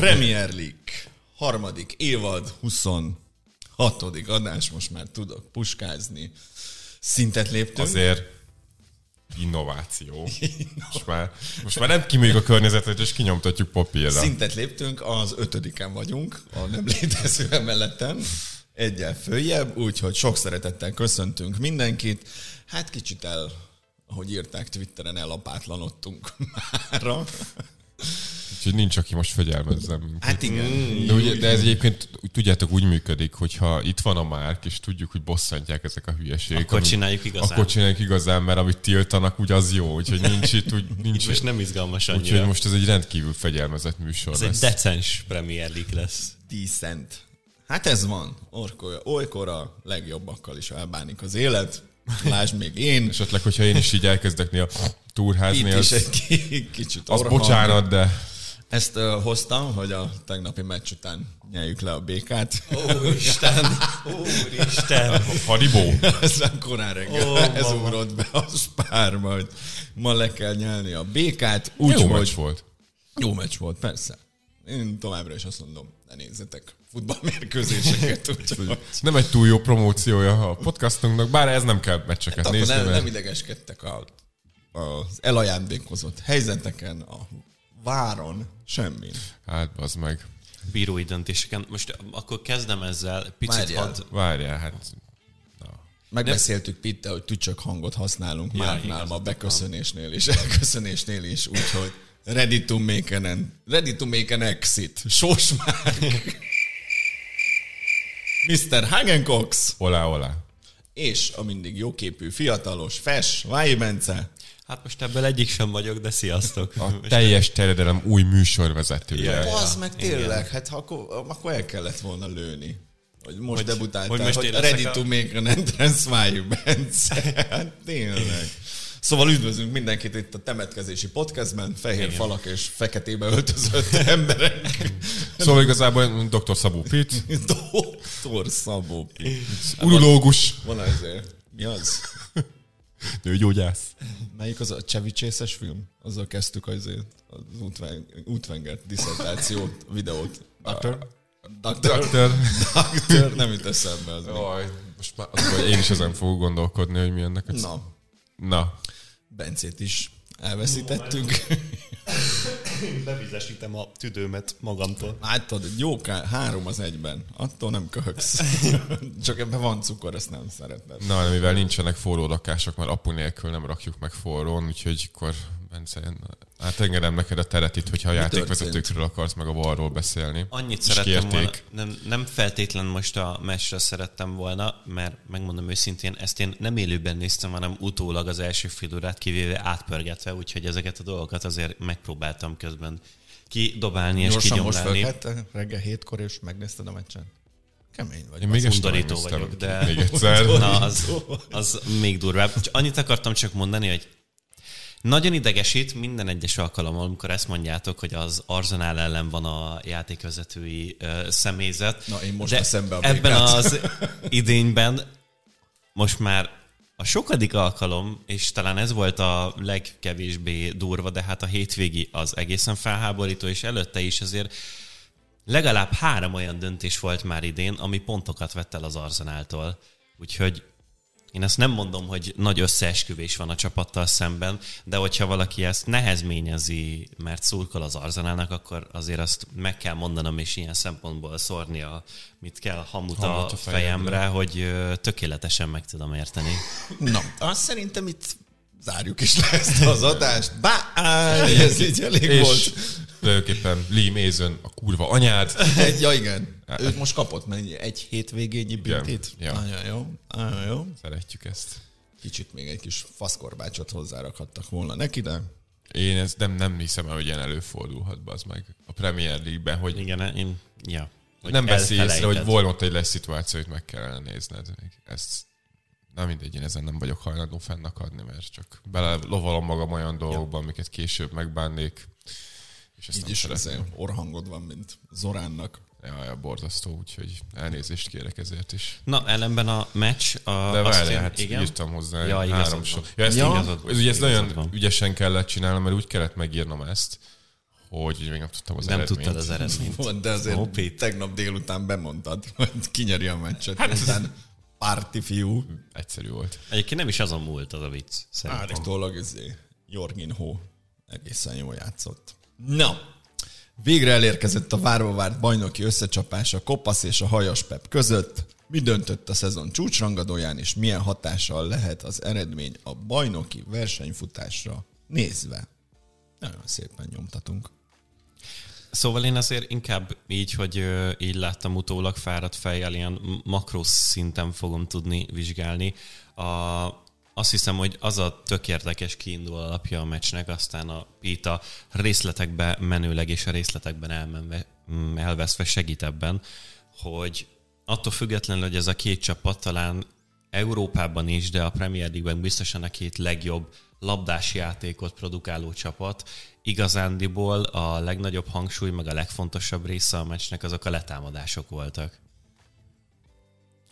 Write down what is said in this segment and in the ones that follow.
Premier League, harmadik évad, 26. adás, most már tudok puskázni. Szintet léptünk. Azért innováció. Most már, most már nem kimegyünk a környezetet, és kinyomtatjuk papírra. Szintet léptünk, az ötödiken vagyunk, a nem létező emeleten, egyel följebb, úgyhogy sok szeretettel köszöntünk mindenkit. Hát kicsit el, ahogy írták Twitteren, elapátlanodtunk mára. Úgyhogy nincs, aki most fegyelmezzen minket. Hát igen. De, ugye, de ez egyébként tudjátok úgy működik, hogyha itt van a márk, és tudjuk, hogy bosszantják ezek a hülyeségek. Akkor amit- csináljuk igazán. Akkor csináljuk igazán, mert amit tiltanak, úgy az jó. Úgyhogy nincs itt, úgy, nincs Most nem izgalmas Úgyhogy annyira. most ez egy rendkívül fegyelmezett műsor Ez egy lesz. decens Premier League lesz. Decent. Hát ez van. Orkor, olykor a legjobbakkal is elbánik az élet. Lásd még én. Esetleg, hogyha én is így elkezdek néha túrházni, Itt is az, egy ki- kicsit az bocsánat, de Ezt uh, hoztam, hogy a tegnapi meccs után nyeljük le a békát. Úristen! Úristen! Haribó. Ezen korán reggel Ó, ez mama. ugrott be a spárba, hogy ma le kell nyelni a békát. Úgy, jó meccs volt. jó meccs volt, persze. Én továbbra is azt mondom, ne nézzetek futballmérkőzéseket. Nem egy túl jó promóciója a podcastunknak, bár ez nem kell meccseket Hát nézni, nem, mert nem idegeskedtek a, az elajándékozott helyzeteken, a váron, semmi. hát az meg. Bírói döntéseken. Most akkor kezdem ezzel. Picit Várjál. hadd... Várjál, hát Megbeszéltük Pitte, hogy tücsök hangot használunk Ja, Márknál ma beköszönésnél és elköszönésnél is, úgyhogy ready to make an, ready to make an exit. Sós már. Mr. Hagencox olá, olá. és a mindig jóképű, fiatalos, fes, Vai Bence. Hát most ebből egyik sem vagyok, de sziasztok. A Most teljes terjedelem új műsorvezetője. Ja. Az meg tényleg, hát ha akkor, akkor el kellett volna lőni. Hogy most Hogy- debutáltál, hogy most hogy ready a- to make an entrance, Vai Bence. Hát tényleg. Szóval üdvözlünk mindenkit itt a temetkezési podcastben, fehér Igen. falak és feketébe öltözött emberek. Szóval igazából Dr. Szabó Pitt, Dr. Szabó Pi. urológus, Van azért. Mi az? nőgyógyász. Melyik az a csevicsészes film? Azzal kezdtük azért az útven, útvengert diszertációt, videót. Doctor? Doctor? Doktor. Doctor? Nem jut eszembe az. Jaj, most már az, hogy én is ezen fogok gondolkodni, hogy mi ennek a... Na, Na. Bencét is elveszítettük. bevizesítem a tüdőmet magamtól. Tudod, jó ká- három az egyben. Attól nem köhögsz. Csak ebben van cukor, ezt nem szereted. Na, mivel nincsenek forró rakások, mert apu nélkül nem rakjuk meg forrón, úgyhogy akkor Bence, hát engedem neked a teret itt, hogyha a játékvezetőkről akarsz meg a varról beszélni. Annyit És szerettem kérték. volna, nem, nem feltétlen most a meccsre szerettem volna, mert megmondom őszintén, ezt én nem élőben néztem, hanem utólag az első fél órát kivéve átpörgetve, úgyhogy ezeket a dolgokat azért megpróbáltam közben kidobálni és Gyorsan most kigyomlálni. fölkette reggel hétkor, és megnézted a meccsen? Kemény vagy. Én még undorító vagyok, de- Még egyszer. Na, az, az még durvább. Annyit akartam csak mondani, hogy nagyon idegesít minden egyes alkalommal, amikor ezt mondjátok, hogy az Arsenal ellen van a játékvezetői uh, személyzet. Na, én most De veszem be a ebben békát. az idényben most már a sokadik alkalom, és talán ez volt a legkevésbé durva, de hát a hétvégi az egészen felháborító, és előtte is azért legalább három olyan döntés volt már idén, ami pontokat vett el az Arzenáltól. Úgyhogy én ezt nem mondom, hogy nagy összeesküvés van a csapattal szemben, de hogyha valaki ezt nehezményezi, mert szurkol az Arzenálnak, akkor azért azt meg kell mondanom, és ilyen szempontból szórni a, mit kell, hamut a, Hamut a fejemre. fejemre, hogy tökéletesen meg tudom érteni. Na, azt szerintem itt zárjuk is le ezt az adást. Bá, ez így elég És volt. tulajdonképpen Lee Mason, a kurva anyád. Ja igen, ő most kapott mennyi? Egy hétvégényi büntit? ja. Nagyon jó, nagyon jó. Szeretjük ezt. Kicsit még egy kis faszkorbácsot hozzárakhattak volna neki, de Én ezt nem, nem hiszem el, hogy ilyen előfordulhat, az meg a Premier League-ben, hogy Igen, én, ja. Hogy nem veszi észre, hogy volt ott egy lesz szituáció, hogy meg kellene nézned. Ezt Na mindegy, én ezen nem vagyok hajlandó fennakadni, mert csak bele lovalom magam olyan dolgokba, amiket később megbánnék. És ezt így nem is orhangod van, mint Zoránnak. Ja, ja, borzasztó, úgyhogy elnézést kérek ezért is. Na, ellenben a meccs... A, De én- hát igen? írtam hozzá Ja, három sor. Ja, ezt Ja. Igazad ez, ugye ezt igazad nagyon van. ügyesen kellett csinálnom, mert úgy kellett megírnom ezt, hogy még nem tudtam az Nem eredményt. tudtad az eredményt. Volt, de azért Hoppit. tegnap délután bemondtad, hogy kinyeri a meccset. Hát, Aztán párti fiú. Egyszerű volt. Egyébként nem is azon múlt az a vicc. Állítólag izé, Jorginho egészen jól játszott. Na, végre elérkezett a várva várt bajnoki összecsapás a Kopasz és a Hajas Pep között. Mi döntött a szezon csúcsrangadóján, és milyen hatással lehet az eredmény a bajnoki versenyfutásra nézve? Nagyon szépen nyomtatunk. Szóval én azért inkább így, hogy így láttam utólag fáradt fejjel, ilyen makrosz szinten fogom tudni vizsgálni. A, azt hiszem, hogy az a tök érdekes kiinduló alapja a meccsnek, aztán a Pita részletekbe menőleg és a részletekben elmenve, mm, elveszve segít ebben, hogy attól függetlenül, hogy ez a két csapat talán Európában is, de a Premier League-ben biztosan a két legjobb labdás játékot produkáló csapat. Igazándiból a legnagyobb hangsúly, meg a legfontosabb része a meccsnek azok a letámadások voltak.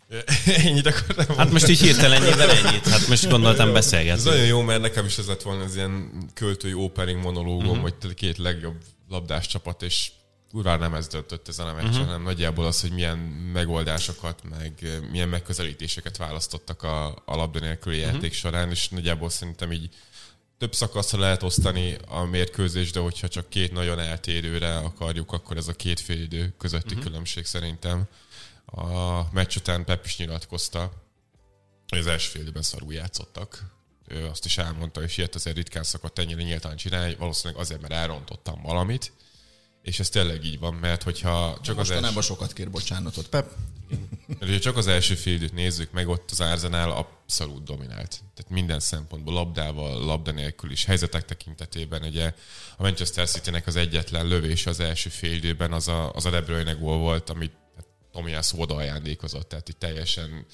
Ennyit akartam Hát most így hirtelen nyilván ennyit. Hát most gondoltam Ez beszélgetni. nagyon jó, mert nekem is ez lett volna az ilyen költői opening monológom, uh-huh. hogy két legjobb labdás csapat, és kurvára nem ez döntött ezen a meccsen, uh-huh. hanem nagyjából az, hogy milyen megoldásokat, meg eh, milyen megközelítéseket választottak a, a labda nélküli uh-huh. játék során, és nagyjából szerintem így több szakaszra lehet osztani a mérkőzés, de hogyha csak két nagyon eltérőre akarjuk, akkor ez a két fél idő közötti uh-huh. különbség szerintem. A meccs után Pep is nyilatkozta, hogy az első fél időben szarul játszottak. Ő azt is elmondta, hogy ilyet azért ritkán szokott ennyire nyíltan csinálni, valószínűleg azért, mert elrontottam valamit, és ez tényleg így van, mert hogyha csak az, Mostanában első, sokat kér bocsánatot, Pep. mert hogyha csak az első fél időt nézzük meg, ott az Arsenal abszolút dominált. Tehát minden szempontból, labdával, labda nélkül is, helyzetek tekintetében, ugye a Manchester City-nek az egyetlen lövése az első fél időben az a, az a De Bruyne gól volt, amit Tomiász oda ajándékozott, tehát itt teljesen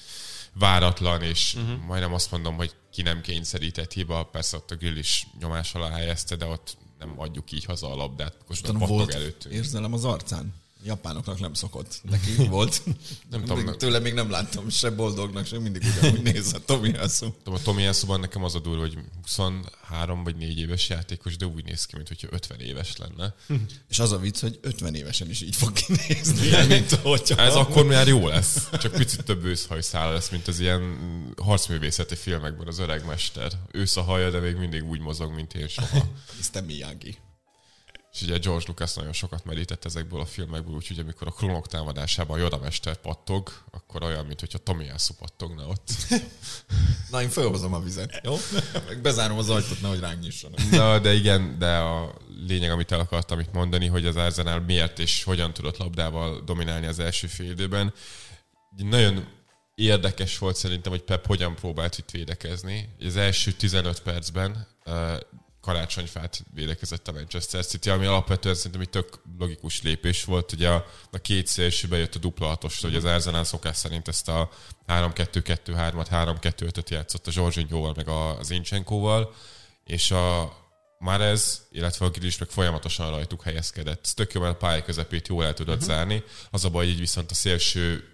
váratlan, és uh-huh. majdnem azt mondom, hogy ki nem kényszerített hiba, persze ott a grill is nyomás alá helyezte, de ott nem adjuk így haza a labdát, most pattog előttünk. érzelem az arcán. Japánoknak nem szokott. Neki volt. Nem Még tudom, Tőle még nem láttam se boldognak, se mindig ugyanúgy néz a Tomiyasu. A Tomiyasu-ban nekem az a durva, hogy 23 vagy 4 éves játékos, de úgy néz ki, mintha 50 éves lenne. És az a vicc, hogy 50 évesen is így fog kinézni, mint hogyha... Ez akkor már jó lesz. Csak picit több őszhajszála lesz, mint az ilyen harcművészeti filmekben az öreg mester. Ősz a haja, de még mindig úgy mozog, mint én soha. Mr. Miyagi. És ugye George Lucas nagyon sokat merített ezekből a filmekből, úgyhogy amikor a klónok támadásában Yoda mester pattog, akkor olyan, mint hogyha Tomiyasu pattogna ott. Na, én felhozom a vizet, jó? Meg bezárom az ajtót, nehogy ránk nyissanak. Na, de igen, de a lényeg, amit el akartam itt mondani, hogy az Arsenal miért és hogyan tudott labdával dominálni az első fél időben. Nagyon érdekes volt szerintem, hogy Pep hogyan próbált itt védekezni. Az első 15 percben karácsonyfát védekezett a Manchester City, ami alapvetően szerintem egy tök logikus lépés volt. Ugye a, a két szélső bejött a dupla hatos, hogy az Arsenal szokás szerint ezt a 3-2-2-3-at, 3-2-5-öt játszott a Zsorzsinyóval, meg a Zincsenkóval, és a Marez, illetve a Grill is meg folyamatosan rajtuk helyezkedett. Ez tök jó, mert a pálya közepét jól el tudott uh-huh. zárni. Az a baj, így viszont a szélső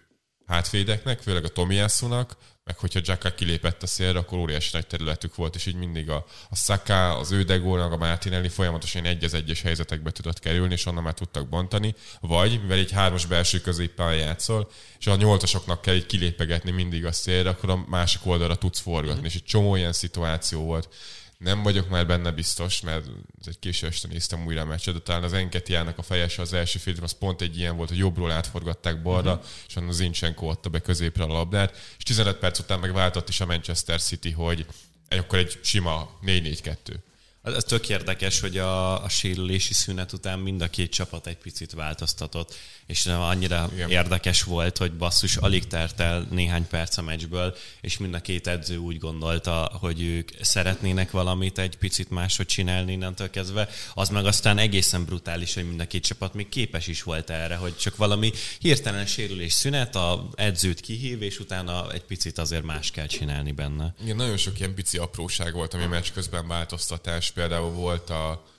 hátvédeknek, főleg a Tomiászúnak, meg hogyha Jacka kilépett a szélre, akkor óriási nagy területük volt, és így mindig a, a Saka, az Ödegónak, a Martinelli folyamatosan egy az egyes helyzetekbe tudott kerülni, és onnan már tudtak bontani, vagy mivel egy hármas belső középpel játszol, és a nyolcasoknak kell így kilépegetni mindig a szélre, akkor a másik oldalra tudsz forgatni, mm. és egy csomó ilyen szituáció volt. Nem vagyok már benne biztos, mert ez egy késő este néztem újra a meccset, de talán az Enketiának a fejese az első félben, az pont egy ilyen volt, hogy jobbról átforgatták balra, uh-huh. és onnan Zincsenko adta be középre a labdát, és 15 perc után megváltott is a Manchester City, hogy egy, akkor egy sima 4-4-2. Az, az tök érdekes, hogy a, a sérülési szünet után mind a két csapat egy picit változtatott, és annyira Igen. érdekes volt, hogy basszus, alig telt el néhány perc a meccsből, és mind a két edző úgy gondolta, hogy ők szeretnének valamit egy picit máshogy csinálni innentől kezdve. Az meg aztán egészen brutális, hogy mind a két csapat még képes is volt erre, hogy csak valami hirtelen sérülés szünet, a edzőt kihív, és utána egy picit azért más kell csinálni benne. Igen, nagyon sok ilyen pici apróság volt, ami meccs közben változtatás. Például volt a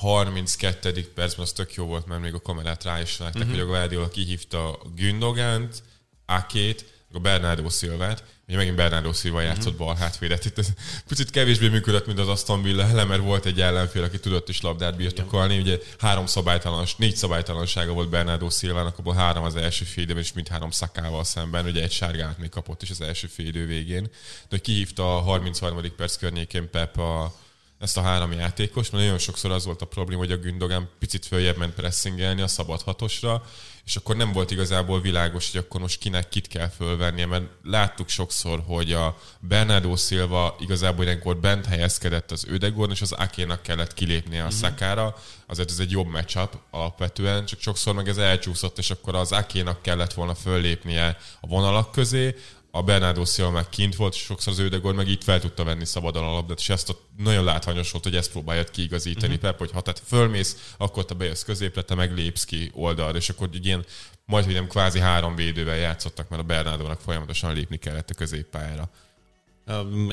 32. percben, az tök jó volt, mert még a kamerát rá is látták, uh-huh. hogy a Guardiola kihívta Gündogánt, Akét, a Bernardo Silvát, Ugye megint Bernardo Silva játszott bal hátvédet. Itt ez picit kevésbé működött, mint az Aston Villa ellen, mert volt egy ellenfél, aki tudott is labdát birtokolni. Ugye három szabálytalans, négy szabálytalansága volt Bernardo Silvának, abból három az első fél és mind három szakával szemben. Ugye egy sárgát még kapott is az első fél végén. De kihívta a 33. perc környékén Pep a, ezt a három játékos, mert nagyon sokszor az volt a probléma, hogy a Gündogan picit följebb ment pressingelni a szabad hatosra, és akkor nem volt igazából világos, hogy akkor most kinek kit kell fölvennie, mert láttuk sokszor, hogy a Bernardo Silva igazából ilyenkor bent helyezkedett az Ödegorn, és az Akénak kellett kilépnie a uh-huh. szakára, azért ez egy jobb matchup alapvetően, csak sokszor meg ez elcsúszott, és akkor az Akénak kellett volna föllépnie a vonalak közé, a Bernardo Silva meg kint volt, és sokszor az Ödegor meg itt fel tudta venni szabadon a labdát, és ezt a, nagyon látványos volt, hogy ezt próbáljad kiigazítani, uh-huh. Pep, hogy ha te fölmész, akkor te bejössz középre, te meg lépsz ki oldalra, és akkor egy ilyen majd, hogy nem kvázi három védővel játszottak, mert a Bernardónak folyamatosan lépni kellett a középpályára.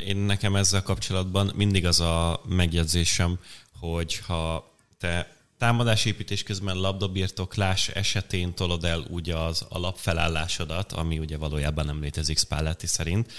Én nekem ezzel kapcsolatban mindig az a megjegyzésem, hogy ha te támadásépítés közben labdabirtoklás esetén tolod el ugye az alapfelállásodat, ami ugye valójában nem létezik Spalletti szerint,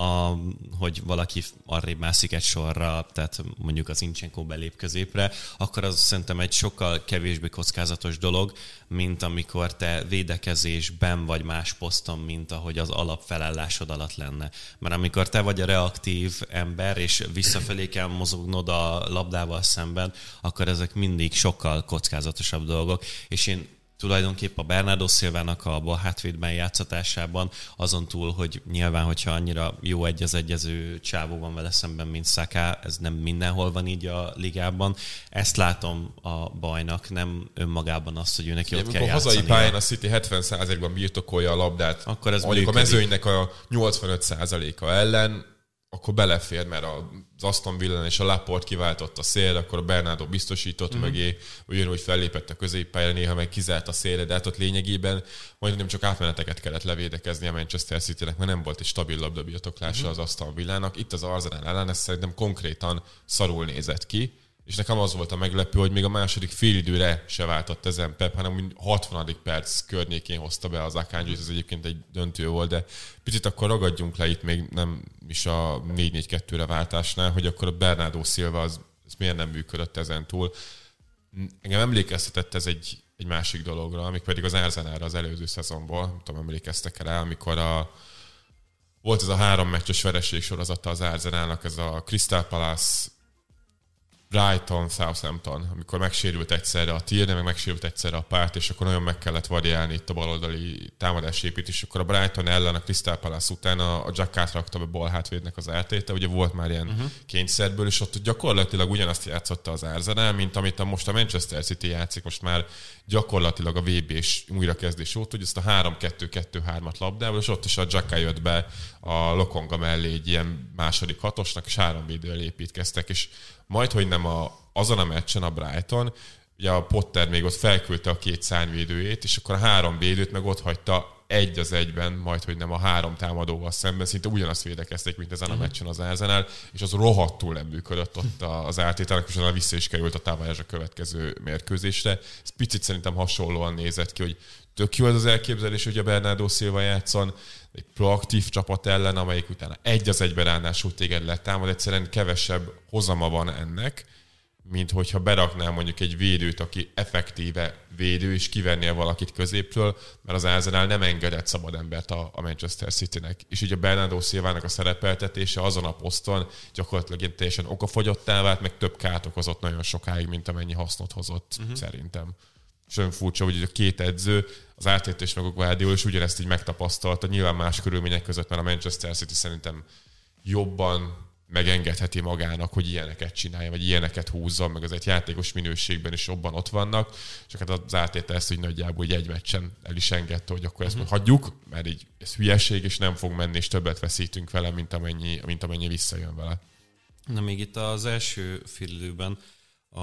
a, hogy valaki arrébb mászik egy sorra, tehát mondjuk az Incsenko belép középre, akkor az szerintem egy sokkal kevésbé kockázatos dolog, mint amikor te védekezésben vagy más poszton, mint ahogy az alapfelállásod alatt lenne. Mert amikor te vagy a reaktív ember, és visszafelé kell mozognod a labdával szemben, akkor ezek mindig sokkal kockázatosabb dolgok, és én tulajdonképp a Bernardo Szilvának a bal hátvédben játszatásában, azon túl, hogy nyilván, hogyha annyira jó egy az egyező csávó van vele szemben, mint Saka, ez nem mindenhol van így a ligában. Ezt látom a bajnak, nem önmagában azt, hogy ő neki ott kell játszani. hazai pályán a City 70%-ban birtokolja a labdát, akkor ez mondjuk a mezőnynek a 85%-a ellen, akkor belefér, mert az Aston Villa és a Laport kiváltott a szél, akkor a Bernardo biztosított mm-hmm. mögé, ugyanúgy fellépett a középpályára, néha meg kizárt a szélre, de hát ott lényegében majdnem csak átmeneteket kellett levédekezni a Manchester City-nek, mert nem volt egy stabil labdabirtoklása mm-hmm. az Aston Villának. Itt az Arsenal ellen ez szerintem konkrétan szarul nézett ki, és nekem az volt a meglepő, hogy még a második félidőre se váltott ezen Pep, hanem 60. perc környékén hozta be az Akanji, ez egyébként egy döntő volt, de picit akkor ragadjunk le itt még nem is a 4-4-2-re váltásnál, hogy akkor a Bernardo Silva az, az miért nem működött ezen túl. Engem emlékeztetett ez egy, egy másik dologra, amik pedig az Arsenalra az előző szezonból, nem tudom, emlékeztek el amikor a, volt ez a három meccses vereség sorozata az Arsenalnak, ez a Crystal Palace, Brighton, Southampton, amikor megsérült egyszerre a Tierney, meg megsérült egyszerre a párt, és akkor nagyon meg kellett variálni itt a baloldali támadásépítés, és akkor a Brighton ellen a Crystal Palace után a, a Jack átrakta be bal hátvédnek az ártéte, ugye volt már ilyen uh-huh. kényszerből, és ott gyakorlatilag ugyanazt játszotta az Arsenal, mint amit a most a Manchester City játszik, most már gyakorlatilag a VB-s újrakezdés óta, hogy ezt a 3-2-2-3-at labdával, és ott is a Jack jött be a Lokonga mellé egy ilyen második hatosnak, és három védővel építkeztek, és majd, hogy nem a, azon a meccsen a Brighton, ugye a Potter még ott felküldte a két szárnyvédőjét, és akkor a három védőt meg ott hagyta egy az egyben, majd hogy nem a három támadóval szemben, szinte ugyanazt védekezték, mint ezen a mhm. meccsen az Arsenal, és az rohadtul nem működött ott az átételnek, és azon vissza is került a támadás a következő mérkőzésre. Ez picit szerintem hasonlóan nézett ki, hogy tök jó ez az elképzelés, hogy a Bernardo Silva játszon, egy proaktív csapat ellen, amelyik utána egy az egyben ráadásul téged letámad, egyszerűen kevesebb hozama van ennek, mint hogyha beraknál mondjuk egy védőt, aki effektíve védő, és kivennél valakit középről, mert az Arsenal nem engedett szabad embert a, a Manchester City-nek. És így a Bernardo Silvának a szerepeltetése azon a poszton gyakorlatilag ilyen teljesen okafogyottá vált, meg több kárt okozott nagyon sokáig, mint amennyi hasznot hozott uh-huh. szerintem. És olyan furcsa, hogy a két edző, az Arteta és meg a Guardiola is ugyanezt így megtapasztalta, nyilván más körülmények között, mert a Manchester City szerintem jobban megengedheti magának, hogy ilyeneket csinálja, vagy ilyeneket húzza, meg az egy játékos minőségben is jobban ott vannak, csak hát az átétel ezt, hogy nagyjából egy meccsen el is engedte, hogy akkor ezt uh-huh. hagyjuk, mert így ez hülyeség, és nem fog menni, és többet veszítünk vele, mint amennyi, mint amennyi visszajön vele. Na még itt az első félidőben a,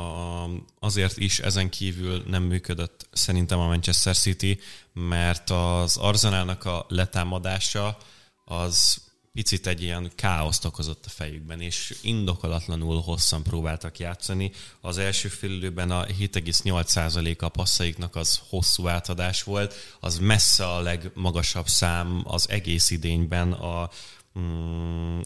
azért is ezen kívül nem működött szerintem a Manchester City, mert az Arsenalnak a letámadása az picit egy ilyen káoszt okozott a fejükben, és indokolatlanul hosszan próbáltak játszani. Az első félidőben a 7,8% a passzaiknak az hosszú átadás volt, az messze a legmagasabb szám az egész idényben a mm,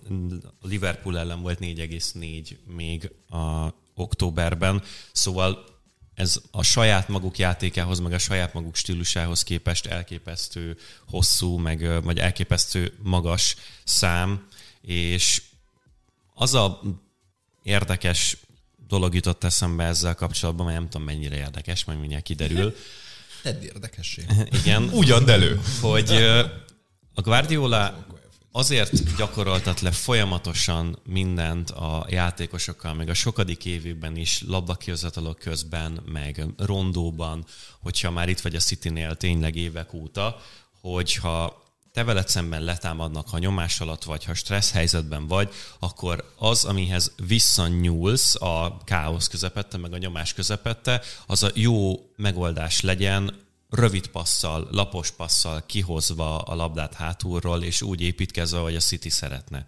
Liverpool ellen volt 4,4 még a októberben, szóval ez a saját maguk játékához, meg a saját maguk stílusához képest elképesztő hosszú, meg, vagy elképesztő magas szám, és az a érdekes dolog jutott eszembe ezzel kapcsolatban, mert nem tudom mennyire érdekes, majd mindjárt kiderül. Tedd érdekessé. Igen. Ugyan elő. Hogy a Guardiola azért gyakoroltat le folyamatosan mindent a játékosokkal, meg a sokadik évükben is labdakihozatalok közben, meg rondóban, hogyha már itt vagy a City-nél tényleg évek óta, hogyha te veled szemben letámadnak, ha nyomás alatt vagy, ha stressz helyzetben vagy, akkor az, amihez visszanyúlsz a káosz közepette, meg a nyomás közepette, az a jó megoldás legyen rövid passzal, lapos passzal kihozva a labdát hátulról, és úgy építkezve, hogy a City szeretne.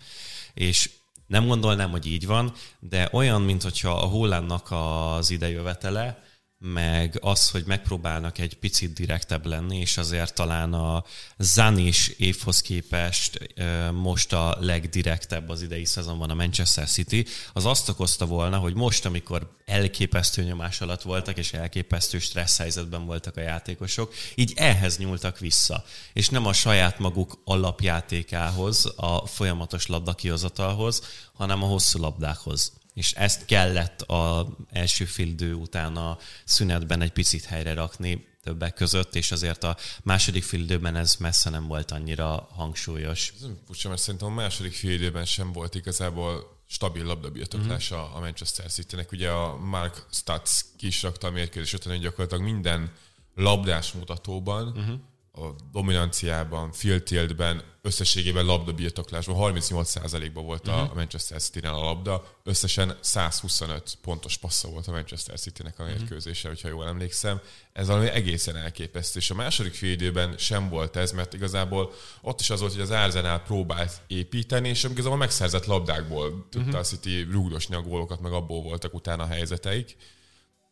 És nem gondolnám, hogy így van, de olyan, mintha a Hollandnak az idejövetele, meg az, hogy megpróbálnak egy picit direktebb lenni, és azért talán a Zanis évhoz képest most a legdirektebb az idei szezonban a Manchester City, az azt okozta volna, hogy most, amikor elképesztő nyomás alatt voltak, és elképesztő stressz helyzetben voltak a játékosok, így ehhez nyúltak vissza, és nem a saját maguk alapjátékához, a folyamatos labdakihozatalhoz, hanem a hosszú labdákhoz és ezt kellett a első fildő után a szünetben egy picit helyre rakni többek között, és azért a második fildőben ez messze nem volt annyira hangsúlyos. Ez furcsa, mert szerintem a második fildőben sem volt igazából stabil labdabirtoklása Mhm. uh-huh. a Manchester City-nek. Ugye a Mark Stats ki is rakta a mérkőzés után, hogy gyakorlatilag minden labdás mutatóban, Mhm. Uh-huh. a dominanciában, field tiltben, összességében labdabirtoklásban 38%-ban volt Mhm. uh-huh. a Manchester City-nél a labda, összesen 125 pontos passza volt a Manchester City-nek Mhm. a mérkőzése, hogyha jól emlékszem. Ez valami egészen elképesztő, és a második fél időben sem volt ez, mert igazából ott is az volt, hogy az Arsenal próbált építeni, és igazából megszerzett labdákból tudta a City rúgdosni a gólokat, meg abból voltak utána a helyzeteik.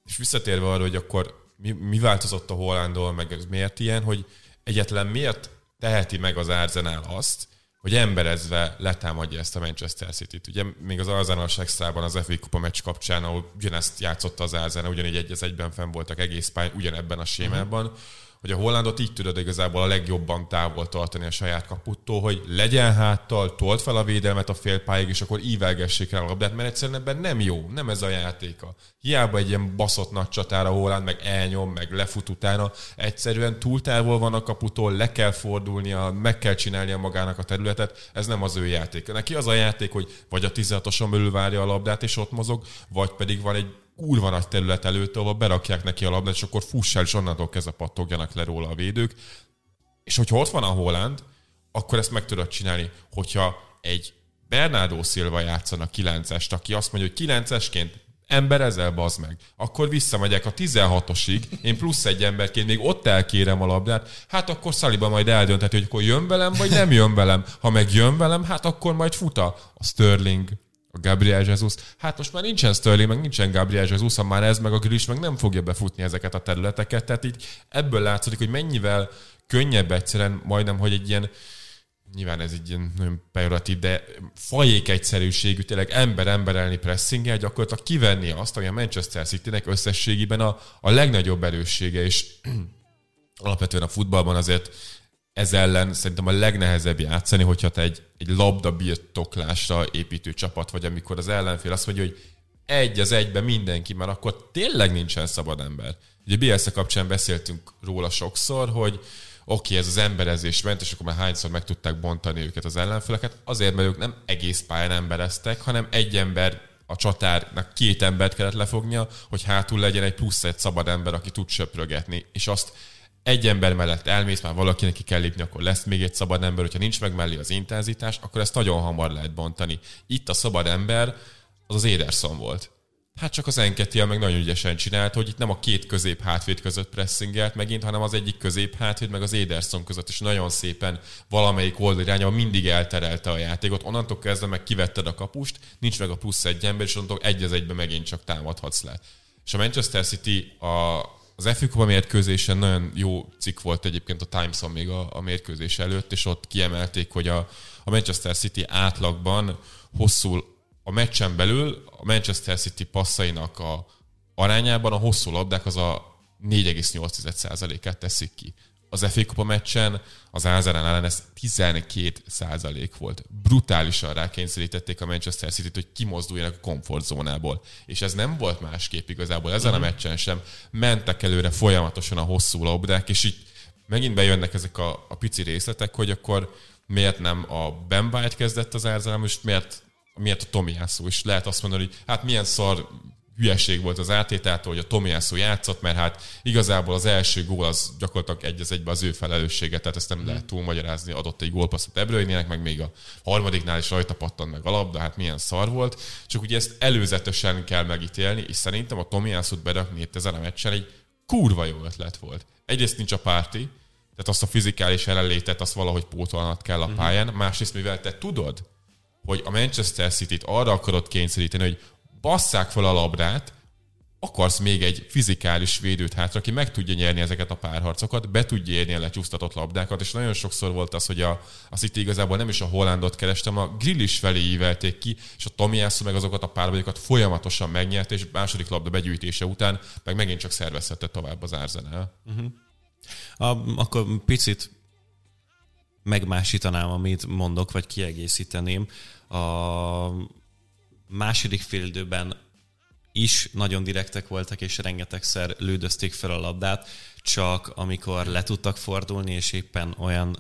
És visszatérve arra, hogy akkor mi, mi változott a Hollandól, meg ez miért ilyen, hogy egyetlen miért teheti meg az Arsenal azt, hogy emberezve letámadja ezt a Manchester City-t. Ugye még az Arsenal extrában az FA Kupa meccs kapcsán, ahol ugyanezt játszotta az Arsenal, ugyanígy egy egyben fenn voltak egész pályán, ugyanebben a sémában, uh-huh hogy a hollandot így tudod igazából a legjobban távol tartani a saját kaputtól, hogy legyen háttal, told fel a védelmet a félpályáig, és akkor ívelgessék rá a labdát, mert egyszerűen ebben nem jó, nem ez a játéka. Hiába egy ilyen baszott nagy csatára Holland, meg elnyom, meg lefut utána, egyszerűen túl távol van a kaputól, le kell fordulnia, meg kell csinálnia magának a területet, ez nem az ő játék. Neki az a játék, hogy vagy a 16-oson belül várja a labdát, és ott mozog, vagy pedig van egy kurva nagy terület előtt, ahol berakják neki a labdát, és akkor fussál, és onnantól kezdve pattogjanak le róla a védők. És hogyha ott van a Holland, akkor ezt meg tudod csinálni, hogyha egy Bernardo Silva játszana 9-est, aki azt mondja, hogy 9-esként ember ezzel bazd meg. Akkor visszamegyek a 16-osig, én plusz egy emberként még ott elkérem a labdát, hát akkor Szaliba majd eldöntheti, hogy akkor jön velem, vagy nem jön velem. Ha meg jön velem, hát akkor majd fut a a Sterling, a Gabriel Jesus. Hát most már nincsen Sterling, meg nincsen Gabriel Jesus, ha már ez meg a Grealish meg nem fogja befutni ezeket a területeket. Tehát így ebből látszik, hogy mennyivel könnyebb egyszerűen majdnem, hogy egy ilyen nyilván ez egy ilyen nagyon pejoratív, de fajék egyszerűségű, tényleg ember-emberelni pressinggel gyakorlatilag kivenni azt, ami a Manchester City-nek összességében a, a legnagyobb erőssége, és alapvetően a futballban azért ez ellen szerintem a legnehezebb játszani, hogyha te egy, egy labda birtoklásra építő csapat vagy, amikor az ellenfél azt mondja, hogy egy az egyben mindenki, mert akkor tényleg nincsen szabad ember. Ugye Bielsa kapcsán beszéltünk róla sokszor, hogy oké, okay, ez az emberezés ment, és akkor már hányszor meg tudták bontani őket az ellenfeleket, azért, mert ők nem egész pályán embereztek, hanem egy ember a csatárnak két embert kellett lefognia, hogy hátul legyen egy plusz egy szabad ember, aki tud söprögetni, és azt egy ember mellett elmész, már valakinek ki kell lépni, akkor lesz még egy szabad ember, hogyha nincs meg mellé az intenzitás, akkor ezt nagyon hamar lehet bontani. Itt a szabad ember az az Ederson volt. Hát csak az Enketia meg nagyon ügyesen csinált, hogy itt nem a két közép hátvéd között pressingelt megint, hanem az egyik közép hátvéd meg az Ederson között, és nagyon szépen valamelyik oldal irányába mindig elterelte a játékot. Onnantól kezdve meg kivetted a kapust, nincs meg a plusz egy ember, és onnantól egy az egybe megint csak támadhatsz le. És a Manchester City a, az FA Kupa mérkőzésen nagyon jó cikk volt egyébként a Times-on még a, a mérkőzés előtt, és ott kiemelték, hogy a, a Manchester City átlagban hosszú a meccsen belül a Manchester City passzainak a arányában a hosszú labdák az a 4,8%-át teszik ki. Az FA Kupa meccsen az Arsenal ellen ez 12% volt. Brutálisan rákényszerítették a Manchester City-t, hogy kimozduljanak a komfortzónából. És ez nem volt másképp igazából ezen uh-huh. a meccsen sem. Mentek előre folyamatosan a hosszú labdák, és így megint bejönnek ezek a, a pici részletek, hogy akkor miért nem a Ben White kezdett az Arsenal, most miért miért a Tomiászó is lehet azt mondani, hogy hát milyen szar hülyeség volt az átétától, hogy a Tomiászó játszott, mert hát igazából az első gól az gyakorlatilag egy az egybe az ő felelőssége, tehát ezt nem mm. lehet túlmagyarázni, adott egy gólpasszot Ebrőjének, meg még a harmadiknál is rajta pattant meg a labda, hát milyen szar volt. Csak ugye ezt előzetesen kell megítélni, és szerintem a Tomiászót berakni itt ezen a meccsen egy kurva jó ötlet volt. Egyrészt nincs a párti, tehát azt a fizikális jelenlétet azt valahogy pótolnod kell a mhm. pályán, másrészt mivel te tudod, hogy a Manchester City-t arra akarod kényszeríteni, hogy basszák fel a labdát, akarsz még egy fizikális védőt hátra, aki meg tudja nyerni ezeket a párharcokat, be tudja érni a lecsúsztatott labdákat, és nagyon sokszor volt az, hogy a, a City igazából nem is a Hollandot kerestem, a Grillis felé ívelték ki, és a Tomiászú meg azokat a párbajokat folyamatosan megnyert, és második labda begyűjtése után meg megint csak szervezhette tovább az Arsenal. Uh-huh. A, akkor picit megmásítanám, amit mondok, vagy kiegészíteném. A második félidőben is nagyon direktek voltak, és rengetegszer lődözték fel a labdát, csak amikor le tudtak fordulni, és éppen olyan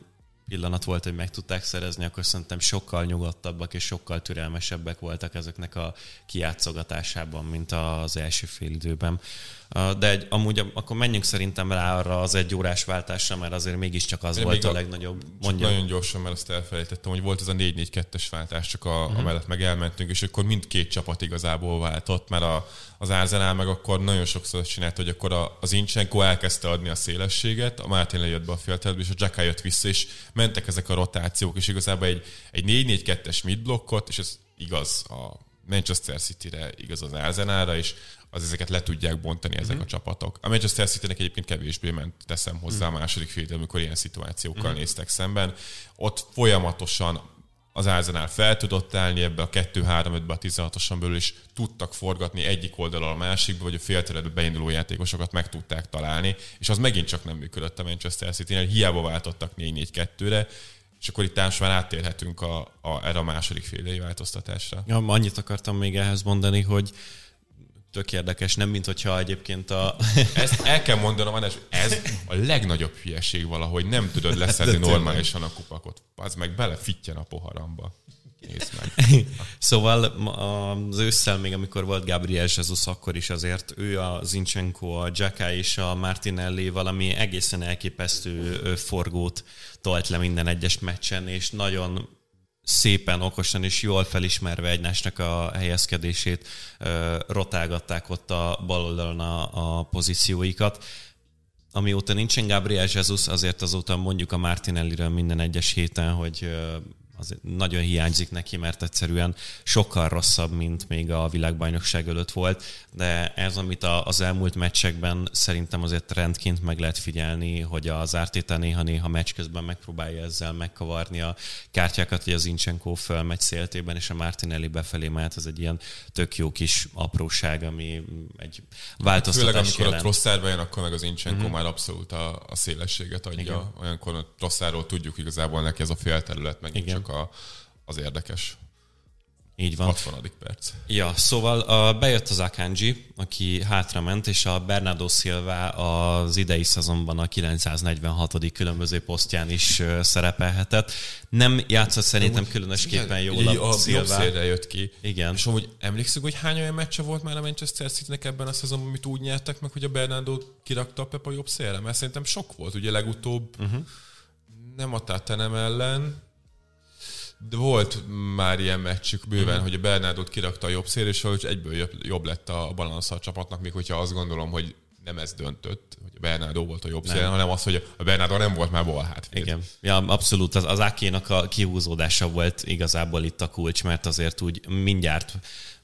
pillanat volt, hogy meg tudták szerezni, akkor szerintem sokkal nyugodtabbak és sokkal türelmesebbek voltak ezeknek a kiátszogatásában, mint az első fél időben. De egy, amúgy akkor menjünk szerintem rá arra az egy órás váltásra, mert azért mégiscsak az Én volt a, a legnagyobb. Mondja. Nagyon gyorsan, mert azt elfelejtettem, hogy volt ez a 4-4-2-es váltás, csak a, uh-huh. amellett meg elmentünk, és akkor mindkét csapat igazából váltott, mert a, az Arsenal meg akkor nagyon sokszor csinált, hogy akkor a, az Incsenko elkezdte adni a szélességet, a Martin lejött be a félterbe, és a Jacka jött vissza, és mentek ezek a rotációk, és igazából egy, egy 4-4-2-es midblokkot, és ez igaz a Manchester City-re, igaz az Arsenalra, és az ezeket le tudják bontani ezek uh-huh. a csapatok. A Manchester City-nek egyébként kevésbé ment, teszem hozzá uh-huh. a második fél, amikor ilyen szituációkkal uh-huh. néztek szemben. Ott folyamatosan az Arsenal fel tudott állni ebbe a 2-3-5-be a 16-oson belül, és tudtak forgatni egyik oldalról a másikba, vagy a félteredbe beinduló játékosokat meg tudták találni, és az megint csak nem működött a Manchester City-nél, hiába váltottak 4-4-2-re, és akkor itt most már áttérhetünk a, a, erre a második fél változtatásra. Ja, annyit akartam még ehhez mondani, hogy tök érdekes, nem mint hogyha egyébként a... Ezt el kell mondanom, András, ez a legnagyobb hülyeség valahogy nem tudod leszedni normálisan a kupakot. Az meg belefittyen a poharamba. Nézd meg. szóval az ősszel még, amikor volt Gabriel Jesus, akkor is azért ő a Zinchenko, a Jacka és a Martinelli valami egészen elképesztő forgót tolt le minden egyes meccsen, és nagyon szépen, okosan és jól felismerve egymásnak a helyezkedését rotálgatták ott a bal oldalon a, a pozícióikat. Amióta nincsen Gabriel Jesus, azért azóta mondjuk a Martinelliről minden egyes héten, hogy az nagyon hiányzik neki, mert egyszerűen sokkal rosszabb, mint még a világbajnokság előtt volt, de ez, amit az elmúlt meccsekben szerintem azért rendként meg lehet figyelni, hogy az Ártéta néha-néha meccs közben megpróbálja ezzel megkavarni a kártyákat, hogy az Incsenko fölmegy széltében, és a Martinelli befelé mehet, ez egy ilyen tök jó kis apróság, ami egy változtatás Főleg amikor jelent. a Trosszár bejön, akkor meg az Incsenko mm-hmm. már abszolút a, a szélességet adja. Igen. Olyankor a Trosszáról tudjuk igazából neki ez a félterület megint Igen. csak a, az érdekes. Így van. 60. perc. Ja, szóval a, bejött az Akanji, aki hátrament, és a Bernardo Silva az idei szezonban a 946. különböző posztján is szerepelhetett. Nem játszott szerintem különösképpen jól a, a Silva. jött ki. Igen. És amúgy emlékszünk, hogy hány olyan meccse volt már a Manchester city ebben a szezonban, amit úgy nyertek meg, hogy a Bernardo kirakta a Pepa jobb szélre? Mert szerintem sok volt, ugye legutóbb uh-huh. nem a Tatanem ellen, De volt már ilyen meccsük bőven, mm. hogy a Bernardot kirakta a jobb szél, és hogy egyből jobb, jobb lett a balansz a csapatnak, még hogyha azt gondolom, hogy nem ez döntött, hogy a Bernardo volt a jobb szél, hanem az, hogy a Bernardo nem volt már bal hát. Igen, ja, abszolút. Az, az Ákénak a kihúzódása volt igazából itt a kulcs, mert azért úgy mindjárt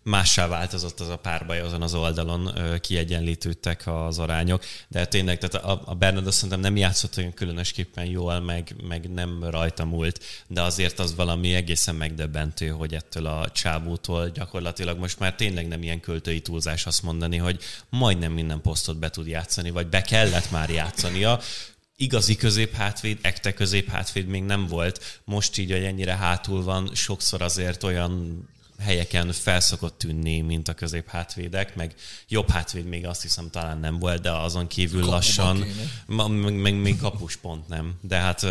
mássá változott az a párbaj azon az oldalon, kiegyenlítődtek az arányok, de tényleg, tehát a, a Bernardo szerintem nem játszott olyan különösképpen jól, meg, meg nem rajta múlt, de azért az valami egészen megdöbbentő, hogy ettől a csábútól gyakorlatilag most már tényleg nem ilyen költői túlzás azt mondani, hogy majdnem minden posztot be tud játszani, vagy be kellett már játszania, igazi középhátvéd, ekte középhátvéd még nem volt. Most így, hogy ennyire hátul van, sokszor azért olyan helyeken felszokott tűnni, mint a közép hátvédek, meg jobb hátvéd még azt hiszem talán nem volt, de azon kívül Kapuba lassan, ma, meg, meg még kapus pont nem, de hát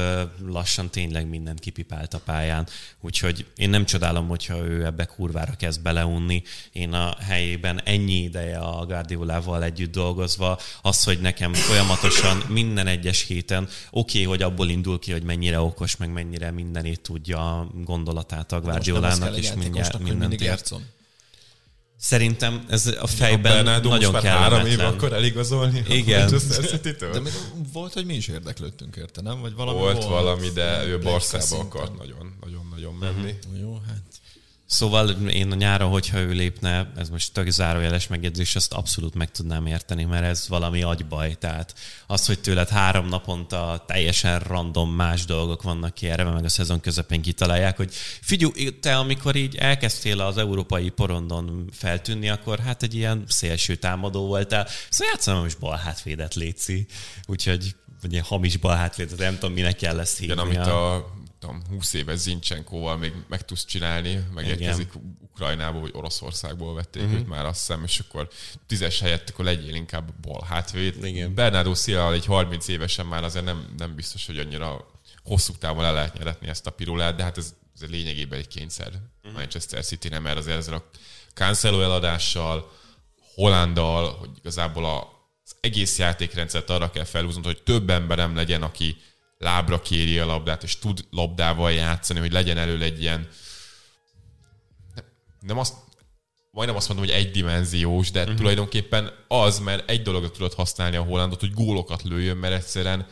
lassan tényleg mindent kipipált a pályán, úgyhogy én nem csodálom, hogyha ő ebbe kurvára kezd beleunni. Én a helyében ennyi ideje a Guardiolával együtt dolgozva, az, hogy nekem folyamatosan minden egyes héten oké, okay, hogy abból indul ki, hogy mennyire okos, meg mennyire mindenét tudja a gondolatát a Guardiolának, és mindjárt, mindig játszom. Szerintem ez a fejben a nagyon most már három év akkor eligazolni Igen. De még volt, hogy mi is érdeklődtünk érte, nem? Vagy valami volt, volt valami, de ő Barszába akart nagyon, nagyon, nagyon menni. Uh-huh. Jó, hát Szóval én a nyáron, hogyha ő lépne, ez most tök zárójeles megjegyzés, azt abszolút meg tudnám érteni, mert ez valami agybaj. Tehát az, hogy tőled három naponta teljesen random más dolgok vannak ki erre, meg a szezon közepén kitalálják, hogy figyelj, te amikor így elkezdtél az európai porondon feltűnni, akkor hát egy ilyen szélső támadó voltál. Szóval játszom is bal hátvédet létszi. Úgyhogy vagy ilyen hamis bal hátvédet, nem tudom, minek kell ezt hívni. Igen, amit a tudom, 20 éves Zincsenkóval még meg tudsz csinálni, megérkezik Igen. Ukrajnából, vagy Oroszországból vették uh-huh. őt már azt hiszem, és akkor tízes helyett akkor legyél inkább bal hátvéd. Igen. Bernardo Silva egy 30 évesen már azért nem, nem biztos, hogy annyira hosszú távon le lehet nyeretni ezt a pirulát, de hát ez, ez lényegében egy kényszer uh-huh. Manchester City, nem mert azért ezzel a Cancelo eladással, Hollandal, hogy igazából a, az egész játékrendszert arra kell felhúznod, hogy több emberem legyen, aki lábra kéri a labdát, és tud labdával játszani, hogy legyen elő egy ilyen nem azt, majdnem azt mondom, hogy egydimenziós, de uh-huh. tulajdonképpen az, mert egy dologra tudod használni a Hollandot, hogy gólokat lőjön, mert egyszerűen